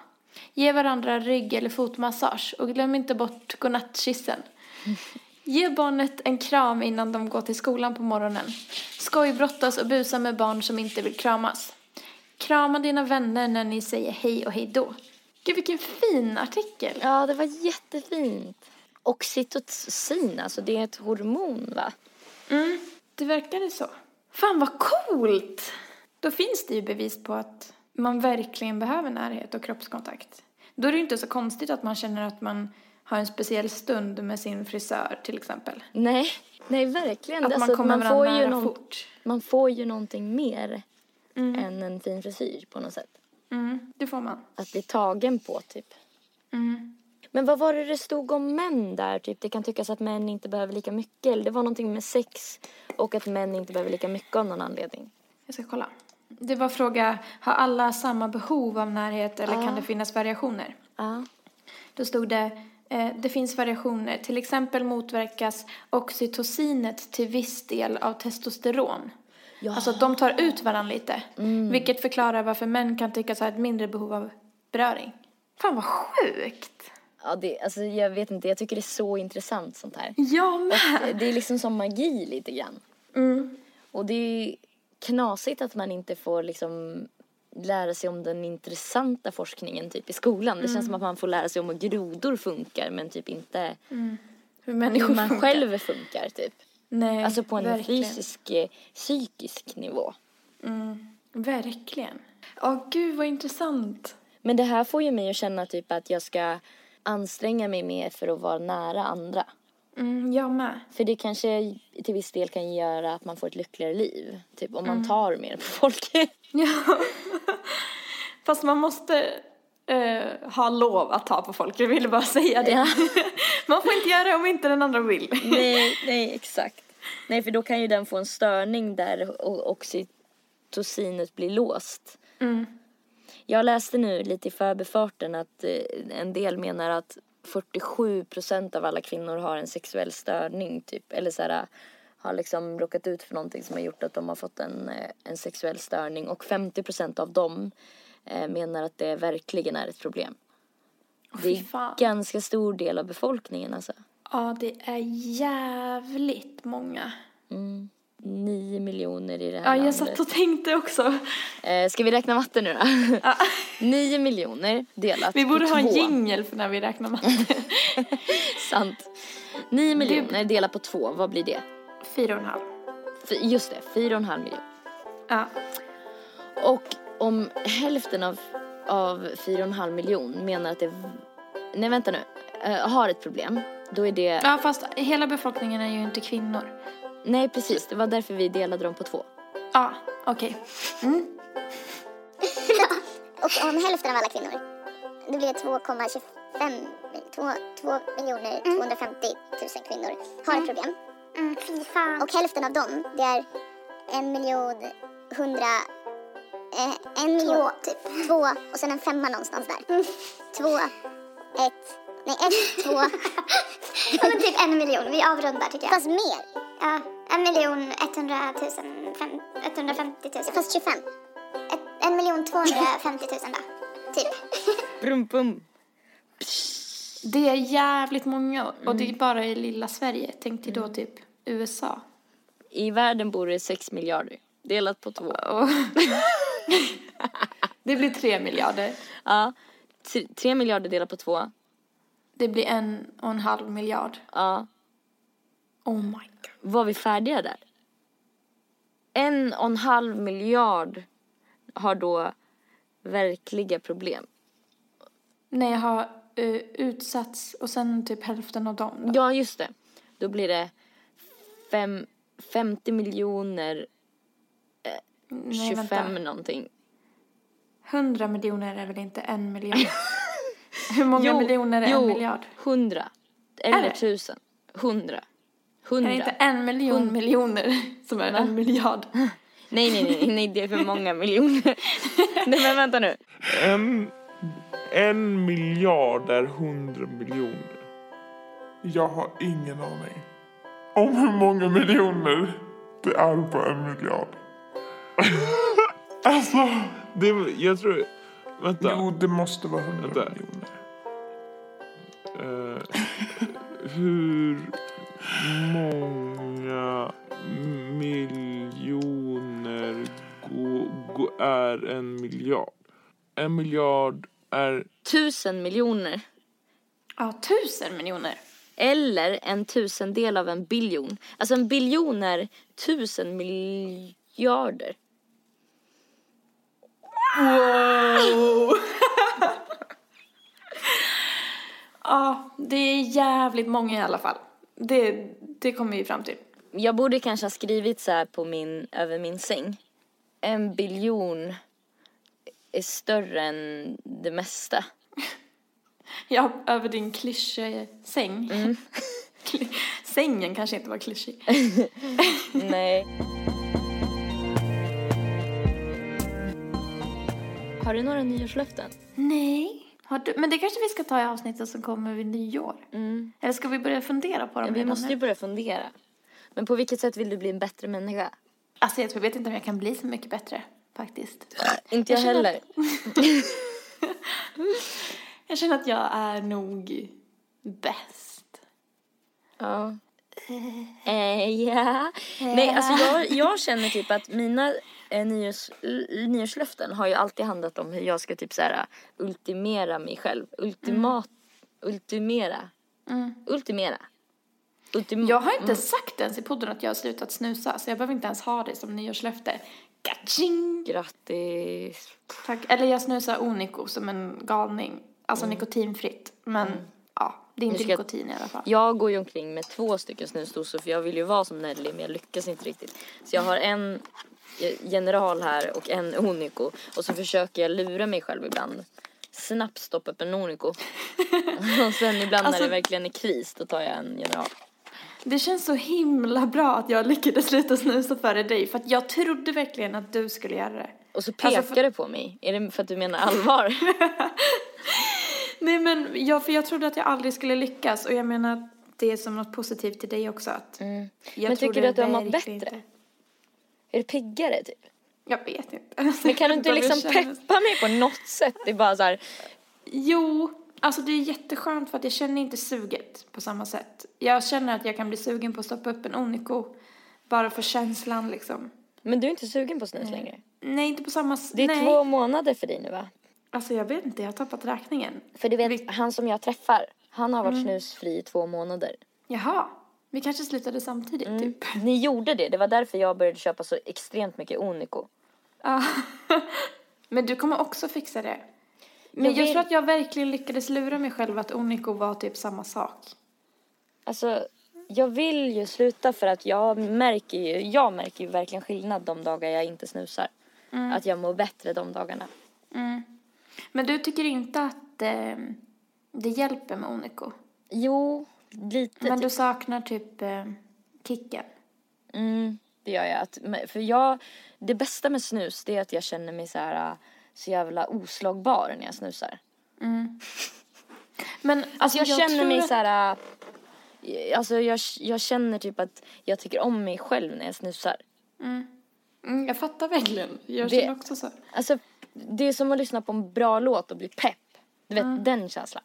Ge varandra rygg eller fotmassage och glöm inte bort godnattkyssen. Ge barnet en kram innan de går till skolan på morgonen. Skojbrottas och busa med barn som inte vill kramas. Krama dina vänner när ni säger hej och hej då. Gud vilken fin artikel. Ja, det var jättefint. Oxytocin, alltså det är ett hormon va? Mm, det verkade så. Fan vad coolt! Då finns det ju bevis på att man verkligen behöver närhet och kroppskontakt. Då är det ju inte så konstigt att man känner att man har en speciell stund med sin frisör till exempel. Nej, nej verkligen. Att man Alltså, kommer man får ju nära någon, fort. man får ju någonting mer än en fin frisyr på något sätt. Mm, det får man. Att bli tagen på typ. Mm. Men vad var det det stod om män där? Typ det kan tyckas att män inte behöver lika mycket. Eller det var någonting med sex och att män inte behöver lika mycket av någon anledning. Jag ska kolla. Det var fråga, har alla samma behov av närhet eller kan det finnas variationer? Ja. Då stod det, eh, det finns variationer. Till exempel motverkas oxytocinet till viss del av testosteron. Ja. Alltså att de tar ut varandra lite. Vilket förklarar varför män kan tyckas ha ett mindre behov av beröring. Fan vad sjukt! Ja, det, alltså jag vet inte, jag tycker det är så intressant sånt här. Jag med! Det är liksom som magi lite grann. Mm. Och det är knasigt att man inte får liksom lära sig om den intressanta forskningen typ i skolan. Det känns som att man får lära sig om hur grodor funkar men typ inte Hur hur människor man funkar. själv funkar typ. Nej, Alltså på en verkligen. fysisk, eh, psykisk nivå. Mm, verkligen. Åh gud vad intressant. Men det här får ju mig att känna typ att jag ska anstränga mig mer för att vara nära andra. Mm, jag med. För det kanske till viss del kan göra att man får ett lyckligare liv. Typ om man tar mer på folk. Ja. Fast man måste eh, ha lov att ta på folk. Jag ville bara säga det. Ja. man får inte göra det om inte den andra vill. nej, nej, exakt. Nej, för då kan ju den få en störning där o- oxytocinet blir låst. Mm. Jag läste nu lite i förbifarten att eh, en del menar att 47 procent av alla kvinnor har en sexuell störning typ. Eller så här, har liksom råkat ut för någonting som har gjort att de har fått en, eh, en sexuell störning. Och 50 procent av dem eh, menar att det verkligen är ett problem. Det fy är fan. ganska stor del av befolkningen alltså. Ja, det är jävligt många. Mm. Nio miljoner i det här Ja, jag landet. satt och tänkte också. Eh, ska vi räkna matte nu då? Ja. Nio miljoner delat Vi borde på ha en två. jingel för när vi räknar matte. Sant. Nio miljoner delat på två, vad blir det? Fyra och en halv. Fy- Just det, fyra och en halv miljon. Ja. Och om hälften av, av fyra och en halv miljon menar att det... Nej, vänta nu. Eh, har ett problem, då är det... ja, fast hela befolkningen är ju inte kvinnor. Nej, precis. Det var därför vi delade dem på två. Ja, okej. Och om hälften av alla kvinnor, då blir det 2,25 2, 2 miljoner 250 000 kvinnor har ett problem. Mm, fy fan. Och hälften av dem, det är en miljon hundra... Eh, en miljon, typ. Två och sen en femma någonstans där. Två, ett, nej ett, två. Ja, men typ en miljon. Vi avrundar tycker jag. Fast mer. Ja, en miljon etthundratusen, fem, 150 000. Fast 25. Ett, en miljon tvåhundrafemtio tusen då. Typ. Brum, bum. Det är jävligt många och det är bara i lilla Sverige. Tänk dig då typ USA. I världen bor det sex miljarder. Delat på två. Och det blir tre miljarder. Ja. T- tre miljarder delat på två. Det blir en och en halv miljard. Ja. Oh my god. Var vi färdiga där? En och en halv miljard har då verkliga problem. Nej, jag har uh, utsatts och sen typ hälften av dem då. Ja, just det. Då blir det fem, 50 miljoner Nej, 25 vänta. någonting. 100 miljoner är väl inte en miljard? Hur många miljoner är jo, en miljard? 100. Eller det? tusen. 100. Är 100. det inte en miljon miljoner som är en miljard? Nej, nej, nej, nej, det är för många miljoner. nej, men vänta nu. En, en miljard är hundra miljoner. Jag har ingen aning om hur många miljoner det är på en miljard. alltså, Det, jag tror... Vänta. jo det måste vara hundra miljoner. Eh, hur många miljoner gå, gå, är en miljard? En miljard är... Tusen miljoner. Ja, tusen miljoner. Eller en tusendel av en biljon. Alltså en biljon är tusen miljarder. Wow! ja, det är jävligt många i alla fall. Det, det kommer vi fram till. Jag borde kanske ha skrivit så här på min, över min säng. En biljon är större än det mesta. Ja, över din klyschsäng. Mm. Sängen kanske inte var klyschig. Nej. Har du några nyårslöften? Nej. Du, men det kanske vi ska ta i avsnittet som kommer vid nyår. Eller ska vi börja fundera på dem Mm. Vi måste nu? ju börja fundera. Men på vilket sätt vill du bli en bättre människa? Alltså jag vet inte om jag kan bli så mycket bättre faktiskt. Inte jag, Jag heller. Jag känner att jag är nog bäst. Ja. Eh, ja. Nej, alltså jag, jag känner typ att mina eh, nyårs, nyårslöften har ju alltid handlat om hur jag ska typ så här ultimera mig själv. Ultimat, ultimera. Ultimera. Ultim- Jag har inte sagt ens i podden att jag har slutat snusa så jag behöver inte ens ha det som nyårslöfte. Kaching! Grattis. Tack. Eller jag snusar Onico som en galning. Alltså nikotinfritt. Men ja, det är inte ska nikotin i alla fall. Jag går ju omkring med två stycken snusdosor för jag vill ju vara som Nelly men jag lyckas inte riktigt. Så jag har en general här och en Onico och så försöker jag lura mig själv ibland. Snabbt stoppa upp en Onico. och sen ibland Alltså- när det verkligen är kris då tar jag en general. Det känns så himla bra att jag lyckades sluta snusa före dig. För att jag trodde verkligen att du skulle göra det. Och så pekar Alltså, för- du på mig. Är det för att du menar allvar? Nej men, jag, för jag trodde att jag aldrig skulle lyckas. Och jag menar att det är som något positivt till dig också. Att jag Mm. Men tycker du att du har mått bättre? inte- är du piggare typ? Jag vet inte. Men kan du inte liksom peppa mig på något sätt? Det är bara så här, Jo, alltså det är jätteskönt för att jag känner inte suget på samma sätt. Jag känner att jag kan bli sugen på att stoppa upp en Onico. Bara för känslan liksom. men du är inte sugen på snus längre? Nej, inte på samma sätt. Det är Nej. två månader för dig nu va? Alltså jag vet inte, jag har tappat räkningen. För du vet, Vi- han som jag träffar, han har varit snusfri i två månader. Jaha, vi kanske slutade samtidigt Mm. typ. Ni gjorde det, det var därför jag började köpa så extremt mycket Onico. Ja. Men du kommer också fixa det. Men jag, Jag vill- tror att jag verkligen lyckades lura mig själv att Onico var typ samma sak. Alltså, jag vill ju sluta för att jag märker ju, jag märker ju verkligen skillnad de dagar jag inte snusar. Att jag mår bättre de dagarna. Men du tycker inte att eh, det hjälper med Onico? Jo, lite Men typ. du saknar typ eh, kicken? Mm, det gör jag. Att, för jag, det bästa med snus det är att jag känner mig så här äh, så jävla oslagbar när jag snusar. Men Alltså jag, känner tror mig att- så här. äh, Alltså jag, jag känner typ att jag tycker om mig själv när jag snusar. Mm, jag fattar verkligen. Jag Det- känner också så. Alltså det är som att lyssna på en bra låt och bli pepp. Du vet den känslan.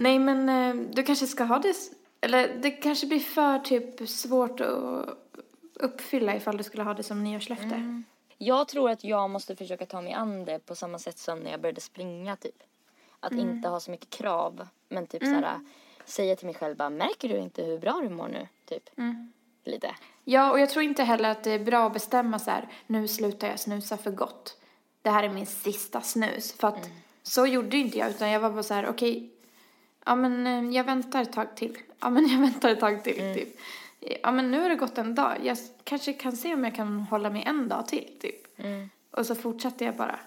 Nej men eh, du kanske ska ha det, eller det kanske blir för typ svårt att uppfylla ifall du skulle ha det som nyårslöfte. Jag tror att jag måste försöka ta mig an det på samma sätt som när jag började springa typ. Att inte ha så mycket krav. Men typ så här säga till mig själv bara märker du inte hur bra du mår nu? Typ. Lite. Ja, och jag tror inte heller att det är bra att bestämma så här, nu slutar jag snusa för gott. Det här är min sista snus. För att så gjorde inte jag, utan jag var bara så här, okej, ja men eh, jag väntar ett tag till. Ja men jag väntar ett tag till, typ. Ja men nu har det gått en dag, jag kanske kan se om jag kan hålla mig en dag till, typ. Och så fortsatte jag bara.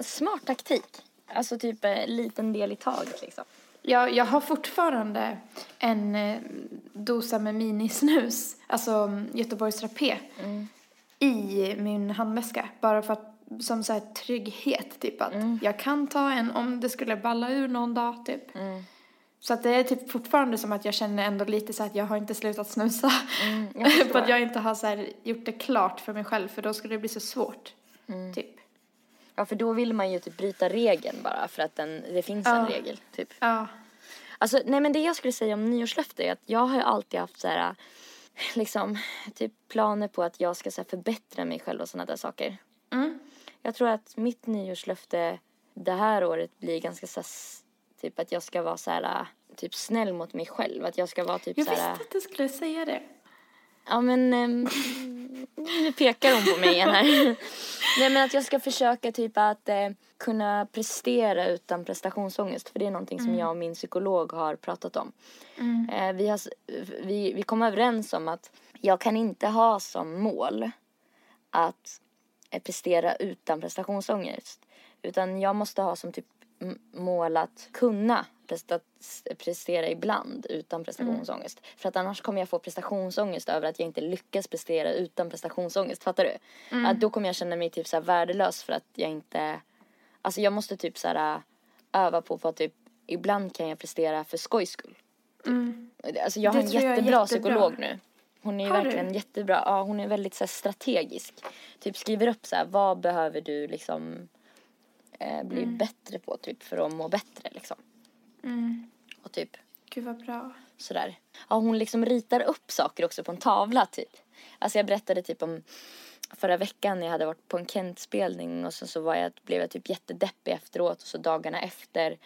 Smart taktik. Alltså typ en liten del i taget liksom. Jag, jag har fortfarande en eh, dosa med minisnus, alltså mm, Göteborgs Rapé, i min handväska. Bara för att, som så här trygghet, typ att jag kan ta en om det skulle balla ur någon dag, typ. Så att det är typ fortfarande som att jag känner ändå lite så att jag har inte slutat snusa. förstår. för att jag inte har så här gjort det klart för mig själv, för då skulle det bli så svårt, typ. Ja för då vill man ju typ bryta regeln bara för att den, det finns en Ja. regel typ. Ja. Alltså nej men det jag skulle säga om nyårslöfte är att jag har ju alltid haft så här liksom typ planer på att jag ska så förbättra mig själv och sådana där saker. Mm. Jag tror att mitt nyårslöfte det här året blir ganska så typ att jag ska vara så här typ snäll mot mig själv. Att jag ska vara typ Jag så här visste att du skulle säga det. Ja men, ehm, Nu pekar hon på mig igen här. Nej men att jag ska försöka typ att eh, kunna prestera utan prestationsångest. För det är någonting som jag och min psykolog har pratat om. Eh, vi, har, vi, vi kom överens om att jag kan inte ha som mål att prestera utan prestationsångest. Utan jag måste ha som typ mål att kunna prestera ibland utan prestationsångest. För att annars kommer jag få prestationsångest över att jag inte lyckas prestera utan prestationsångest. Fattar du? Att då kommer jag känna mig typ så värdelös för att jag inte... Alltså jag måste typ så här öva på, på att typ ibland kan jag prestera för skojs skull. Alltså jag har Det en tror jag jättebra jättebra. psykolog nu. Hon är ju Har du? verkligen jättebra. Ja, hon är väldigt så här, strategisk. Typ skriver upp så här, vad behöver du liksom eh, bli Mm. bättre på typ för att må bättre liksom. Och typ Gud vad bra. sådär. Ja, hon liksom ritar upp saker också på en tavla typ. Alltså jag berättade typ om förra veckan när jag hade varit på en Kent-spelning och sen så var jag, blev jag typ jättedeppig efteråt och så dagarna efter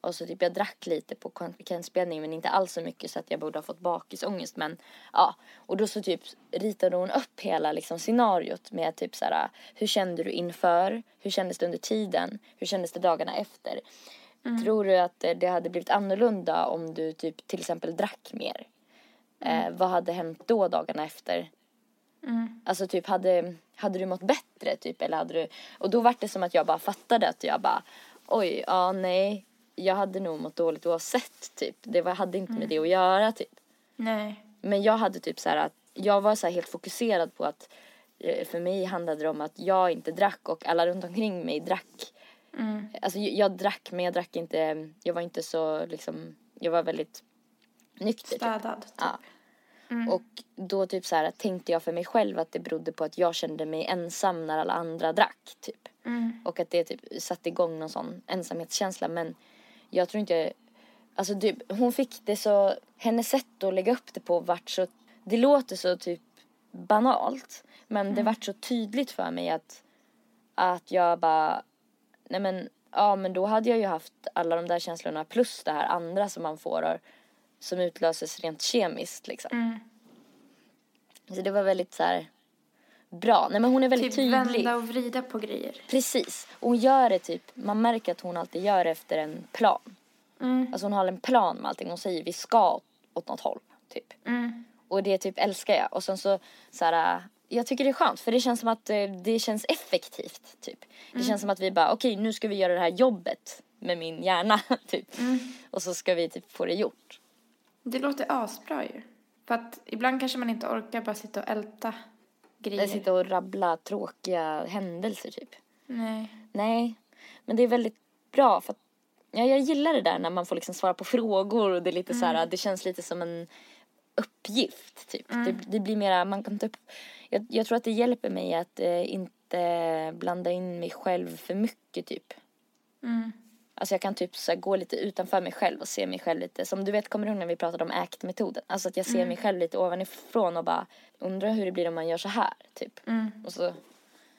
och så typ jag drack lite på Kent-spelningen men inte alls så mycket så att jag borde ha fått bakisångest men ja och då så typ ritade hon upp hela liksom scenariot med typ så här hur kände du inför, hur kändes det under tiden, hur kändes det dagarna efter. Tror du att eh, det hade blivit annorlunda om du typ till exempel drack mer? Eh, vad hade hänt då dagarna efter? Alltså typ hade, hade du mått bättre typ eller hade du och då var det som att jag bara fattade att jag bara oj ja nej jag hade nog mått dåligt oavsett typ det var, hade inte med det att göra typ Nej. men jag hade typ så att jag var så helt fokuserad på att eh, för mig handlade det om att jag inte drack och alla runt omkring mig drack. Alltså jag, drack men jag drack inte, jag var inte så liksom, jag var väldigt nykter. Typ. Städad. Typ. Ja. Och då typ så här tänkte jag för mig själv att det berodde på att jag kände mig ensam när alla andra drack typ. Och att det typ satte igång någon sån ensamhetskänsla men jag tror inte, alltså typ, hon fick det så, hennes sätt att lägga upp det på vart så, det låter så typ banalt men det vart så tydligt för mig att, att jag bara, nej men ja men då hade jag ju haft alla de där känslorna plus det här andra som man får som utlöses rent kemiskt liksom. Så det var väldigt så här bra. Nej men hon är väldigt Typ tydlig. vända och vrida på grejer. Precis. Och hon gör det typ, man märker att hon alltid gör det efter en plan. Alltså hon har en plan med allting. Hon säger vi ska åt något håll, typ. Och det typ älskar jag. Och sen så, så här, jag tycker det är skönt för det känns som att eh, det känns effektivt, typ. Det känns som att vi bara, okej nu ska vi göra det här jobbet med min hjärna, typ. Och så ska vi typ få det gjort. Det låter asbra ju. För att ibland kanske man inte orkar bara sitta och älta grejer. Sitter och rabbla tråkiga händelser, typ. Nej. Nej, men det är väldigt bra för att ja, jag gillar det där när man får liksom svara på frågor och det är lite så här, det känns lite som en uppgift typ. Det, det blir mera, man kan upp, jag, jag tror att det hjälper mig att eh, inte blanda in mig själv för mycket typ. Alltså jag kan typ så gå lite utanför mig själv och se mig själv lite. Som du vet, kommer du ihåg när vi pratade om ACT-metoden? Alltså att jag ser mig själv lite ovanifrån och bara undrar hur det blir om man gör så här, typ. Och så,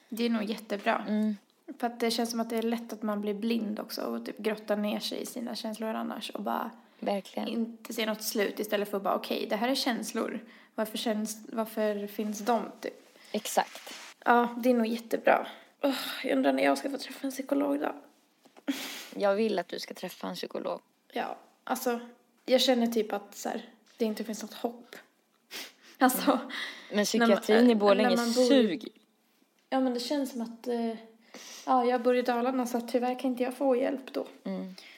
Det är nog jättebra. Mm. För att det känns som att det är lätt att man blir blind också och typ grottar ner sig i sina känslor annars och bara verkligen. inte ser något slut istället för att bara okej, det här är känslor. Varför, känns, varför finns de typ? Exakt. Ja, det är nog jättebra. Oh, jag undrar när jag ska få träffa en psykolog då. Jag vill att du ska träffa en psykolog. Ja, alltså jag känner typ att så här, det inte finns något hopp. Alltså, Men psykiatrin man- i Borlänge bor- suger. ja men det känns som att, eh, ja jag bor i Dalarna så tyvärr kan inte jag få hjälp då.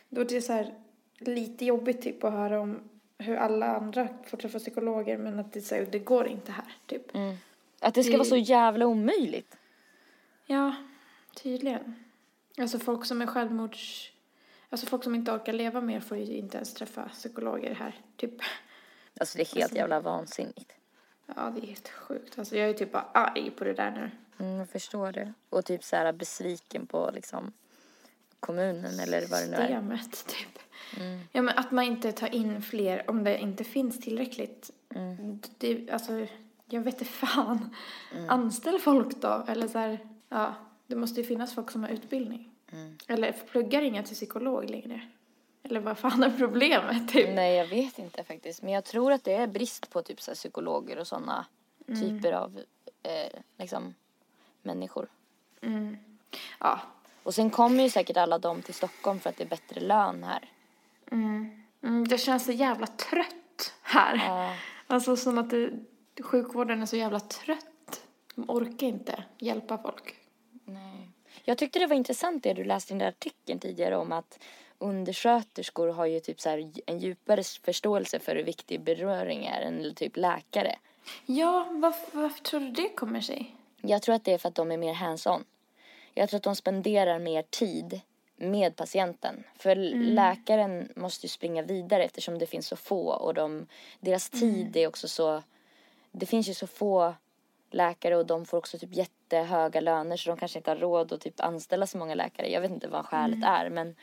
Då är det så här lite jobbigt typ att höra om hur alla andra får träffa psykologer men att det, så här, det går inte här typ. Att det ska Det- vara så jävla omöjligt. Ja, tydligen. Alltså folk som är självmords... Alltså folk som inte orkar leva mer får ju inte ens träffa psykologer här, typ. Alltså det är helt jävla vansinnigt. Ja, det är helt sjukt. Alltså jag är typ bara arg på det där nu. Mm, jag förstår det. Och typ så här besviken på liksom kommunen eller vad det nu är. Systemet, typ. Ja, men att man inte tar in fler om det inte finns tillräckligt. Det, alltså, jag vet inte fan. Anställ folk då. Eller så här, ja, det måste ju finnas folk som har utbildning. Eller pluggar inga till psykolog längre. Eller vad fan är problemet, typ? Nej, jag vet inte faktiskt. Men jag tror att det är brist på typ så psykologer och sådana typer av eh, liksom, människor. Ja. Och sen kommer ju säkert alla de till Stockholm för att det är bättre lön här. Mm, det känns så jävla trött här. Ja. Alltså som att det, sjukvården är så jävla trött. De orkar inte hjälpa folk. Jag tyckte det var intressant det du läste i den där artikeln tidigare om att undersköterskor har ju typ så en djupare förståelse för hur viktig beröring är än typ läkare. Ja, varför, varför tror du det kommer sig? Jag tror att det är för att de är mer hands-on. Jag tror att de spenderar mer tid med patienten. För läkaren måste ju springa vidare eftersom det finns så få och de, deras tid är också så... Det finns ju så få läkare och de får också typ jättehöga löner så de kanske inte har råd att typ anställa så många läkare. Jag vet inte vad skälet är men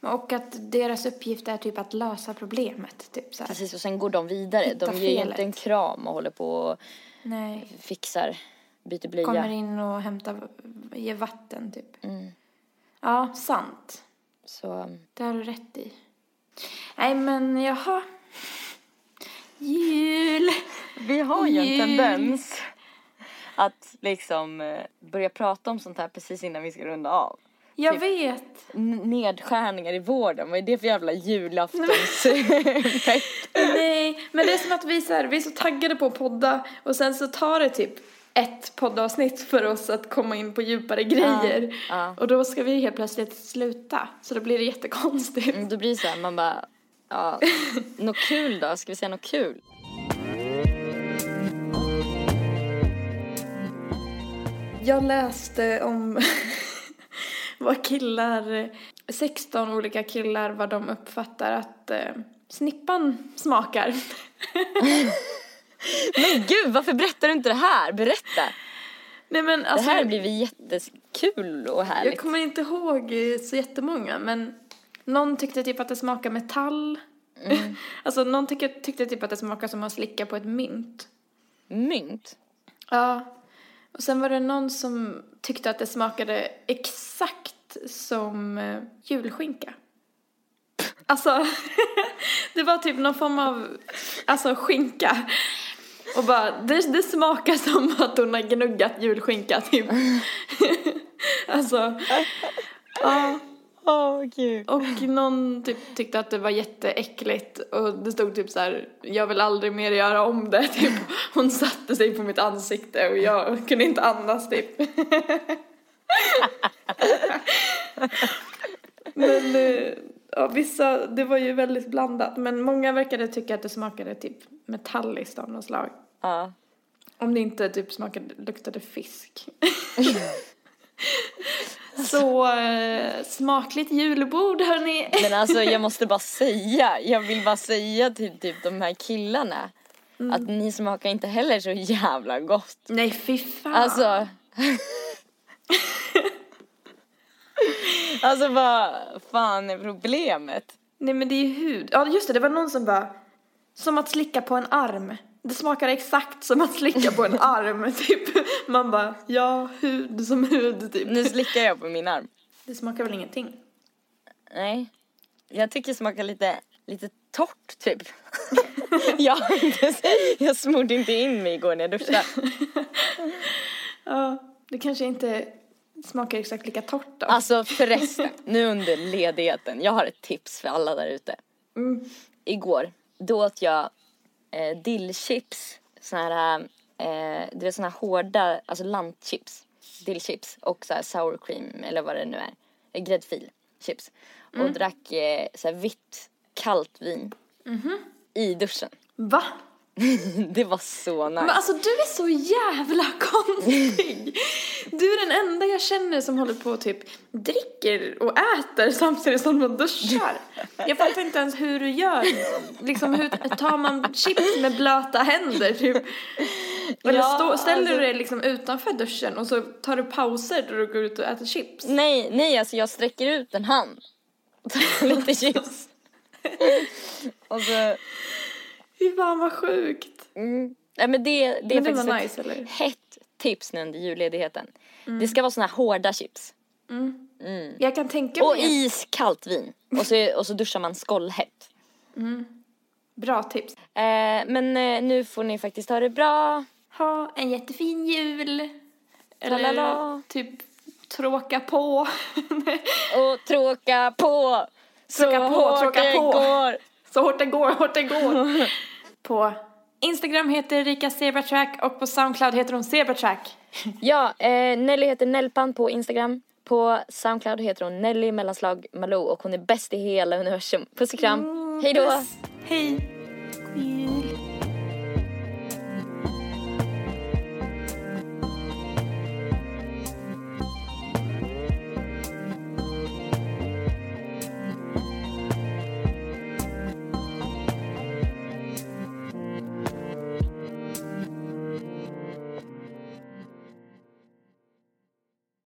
Och att deras uppgift är typ att lösa problemet. Typ så här. precis och sen går de vidare. Hitta De ger ju inte en kram och håller på och Nej. fixar, byter blöja. Kommer in och hämtar, ger vatten typ. Mm. Ja, sant. Så Det har du rätt i. Nej men jaha. Jul. Vi har ju en tendens att liksom eh, börja prata om sånt här precis innan vi ska runda av. Jag Typ. vet. Nedskärningar i vården, vad är det för jävla julaftons... Nej, men det är som att vi, så här, vi är så taggade på att podda och sen så tar det typ ett poddavsnitt för oss att komma in på djupare grejer. ja. Och då ska vi helt plötsligt sluta. Så då blir det jättekonstigt. Mm, Då blir det så här, man bara, ja, något kul då? Ska vi säga något kul? Jag läste om vad killar, 16 olika killar, vad de uppfattar att eh, snippan smakar. Men gud, varför berättar du inte det här? Berätta! Nej men Det alltså, här blir vi jättekul och jag härligt. kommer inte ihåg så jättemånga men någon tyckte typ att det smakar metall. alltså någon tyckte, tyckte typ att det smakar som att slicka på ett mynt. Mynt? Ja. Och sen var det någon som tyckte att det smakade exakt som eh, julskinka. Alltså, det var typ någon form av, alltså skinka. Och bara, det, det smakar som att hon har gnuggat julskinka typ. alltså, ja. Åh gud. Och någon typ tyckte att det var jätteäckligt och det stod typ så här, jag vill aldrig mer göra om det typ. Hon satte sig på mitt ansikte och jag kunde inte andas typ. men eh, ja, vissa, det var ju väldigt blandat men många verkade tycka att det smakade typ metalliskt av något slag. Ja. Om det inte typ smakade, luktade fisk. Så eh, smakligt julbord hörni. Men alltså jag måste bara säga, jag vill bara säga till typ de här killarna att ni smakar inte heller så jävla gott. Nej fy fan. Alltså. alltså vad fan är problemet? Nej men det är ju hud. Ja just det, det var någon som bara som att slicka på en arm. Det smakar exakt som att slicka på en arm typ. Man bara ja, hud som hud typ. Nu slickar jag på min arm. Det smakar väl ingenting? Nej. Jag tycker det smakar lite, lite torrt typ. jag, jag smorde inte in mig igår när jag duschade. Ja, det kanske inte smakar exakt lika torrt då. Alltså förresten, nu under ledigheten, jag har ett tips för alla där ute. Mm. Igår, då åt jag eh, dillchips, såna här, eh, det är såna här hårda, alltså lantchips, dillchips och så här sour cream eller vad det nu är, eh, gräddfil chips. Mm. Och drack eh, så här vitt kallt vin Mhm. i duschen. Va? Det var så nice. Men alltså du är så jävla konstig. Du är den enda jag känner som håller på och typ dricker och äter samtidigt som man duschar. Jag fattar inte ens hur du gör. Liksom hur tar man chips med blöta händer typ? Eller Ja, stå, ställer alltså- du dig liksom utanför duschen och så tar du pauser då du går ut och äter chips? Nej, nej alltså jag sträcker ut en hand. och tar Lite chips. och så, Fy fan vad sjukt. mm. Nej men det, det är Men det faktiskt ett nice eller? hett tips nu under julledigheten. Det ska vara såna här hårda chips. Jag kan tänka Och mig ett iskallt vin. Och så, och så duschar man skållhett. bra tips. Eh, men eh, nu får ni faktiskt ha det bra. ha en jättefin jul. Eller Tralala. typ tråka på. Och tråka på! Så Tråka på, hårt tråka det på. går! Så hårt det går, hårt det går. på Instagram heter Rika Zebratrack och på Soundcloud heter hon Zebratrack. Ja, eh, Nelly heter Nellpan på Instagram. På Soundcloud heter hon Nelly mellanslag Malou och hon är bäst i hela universum. Puss och kram. Hej då! Hej. God jul.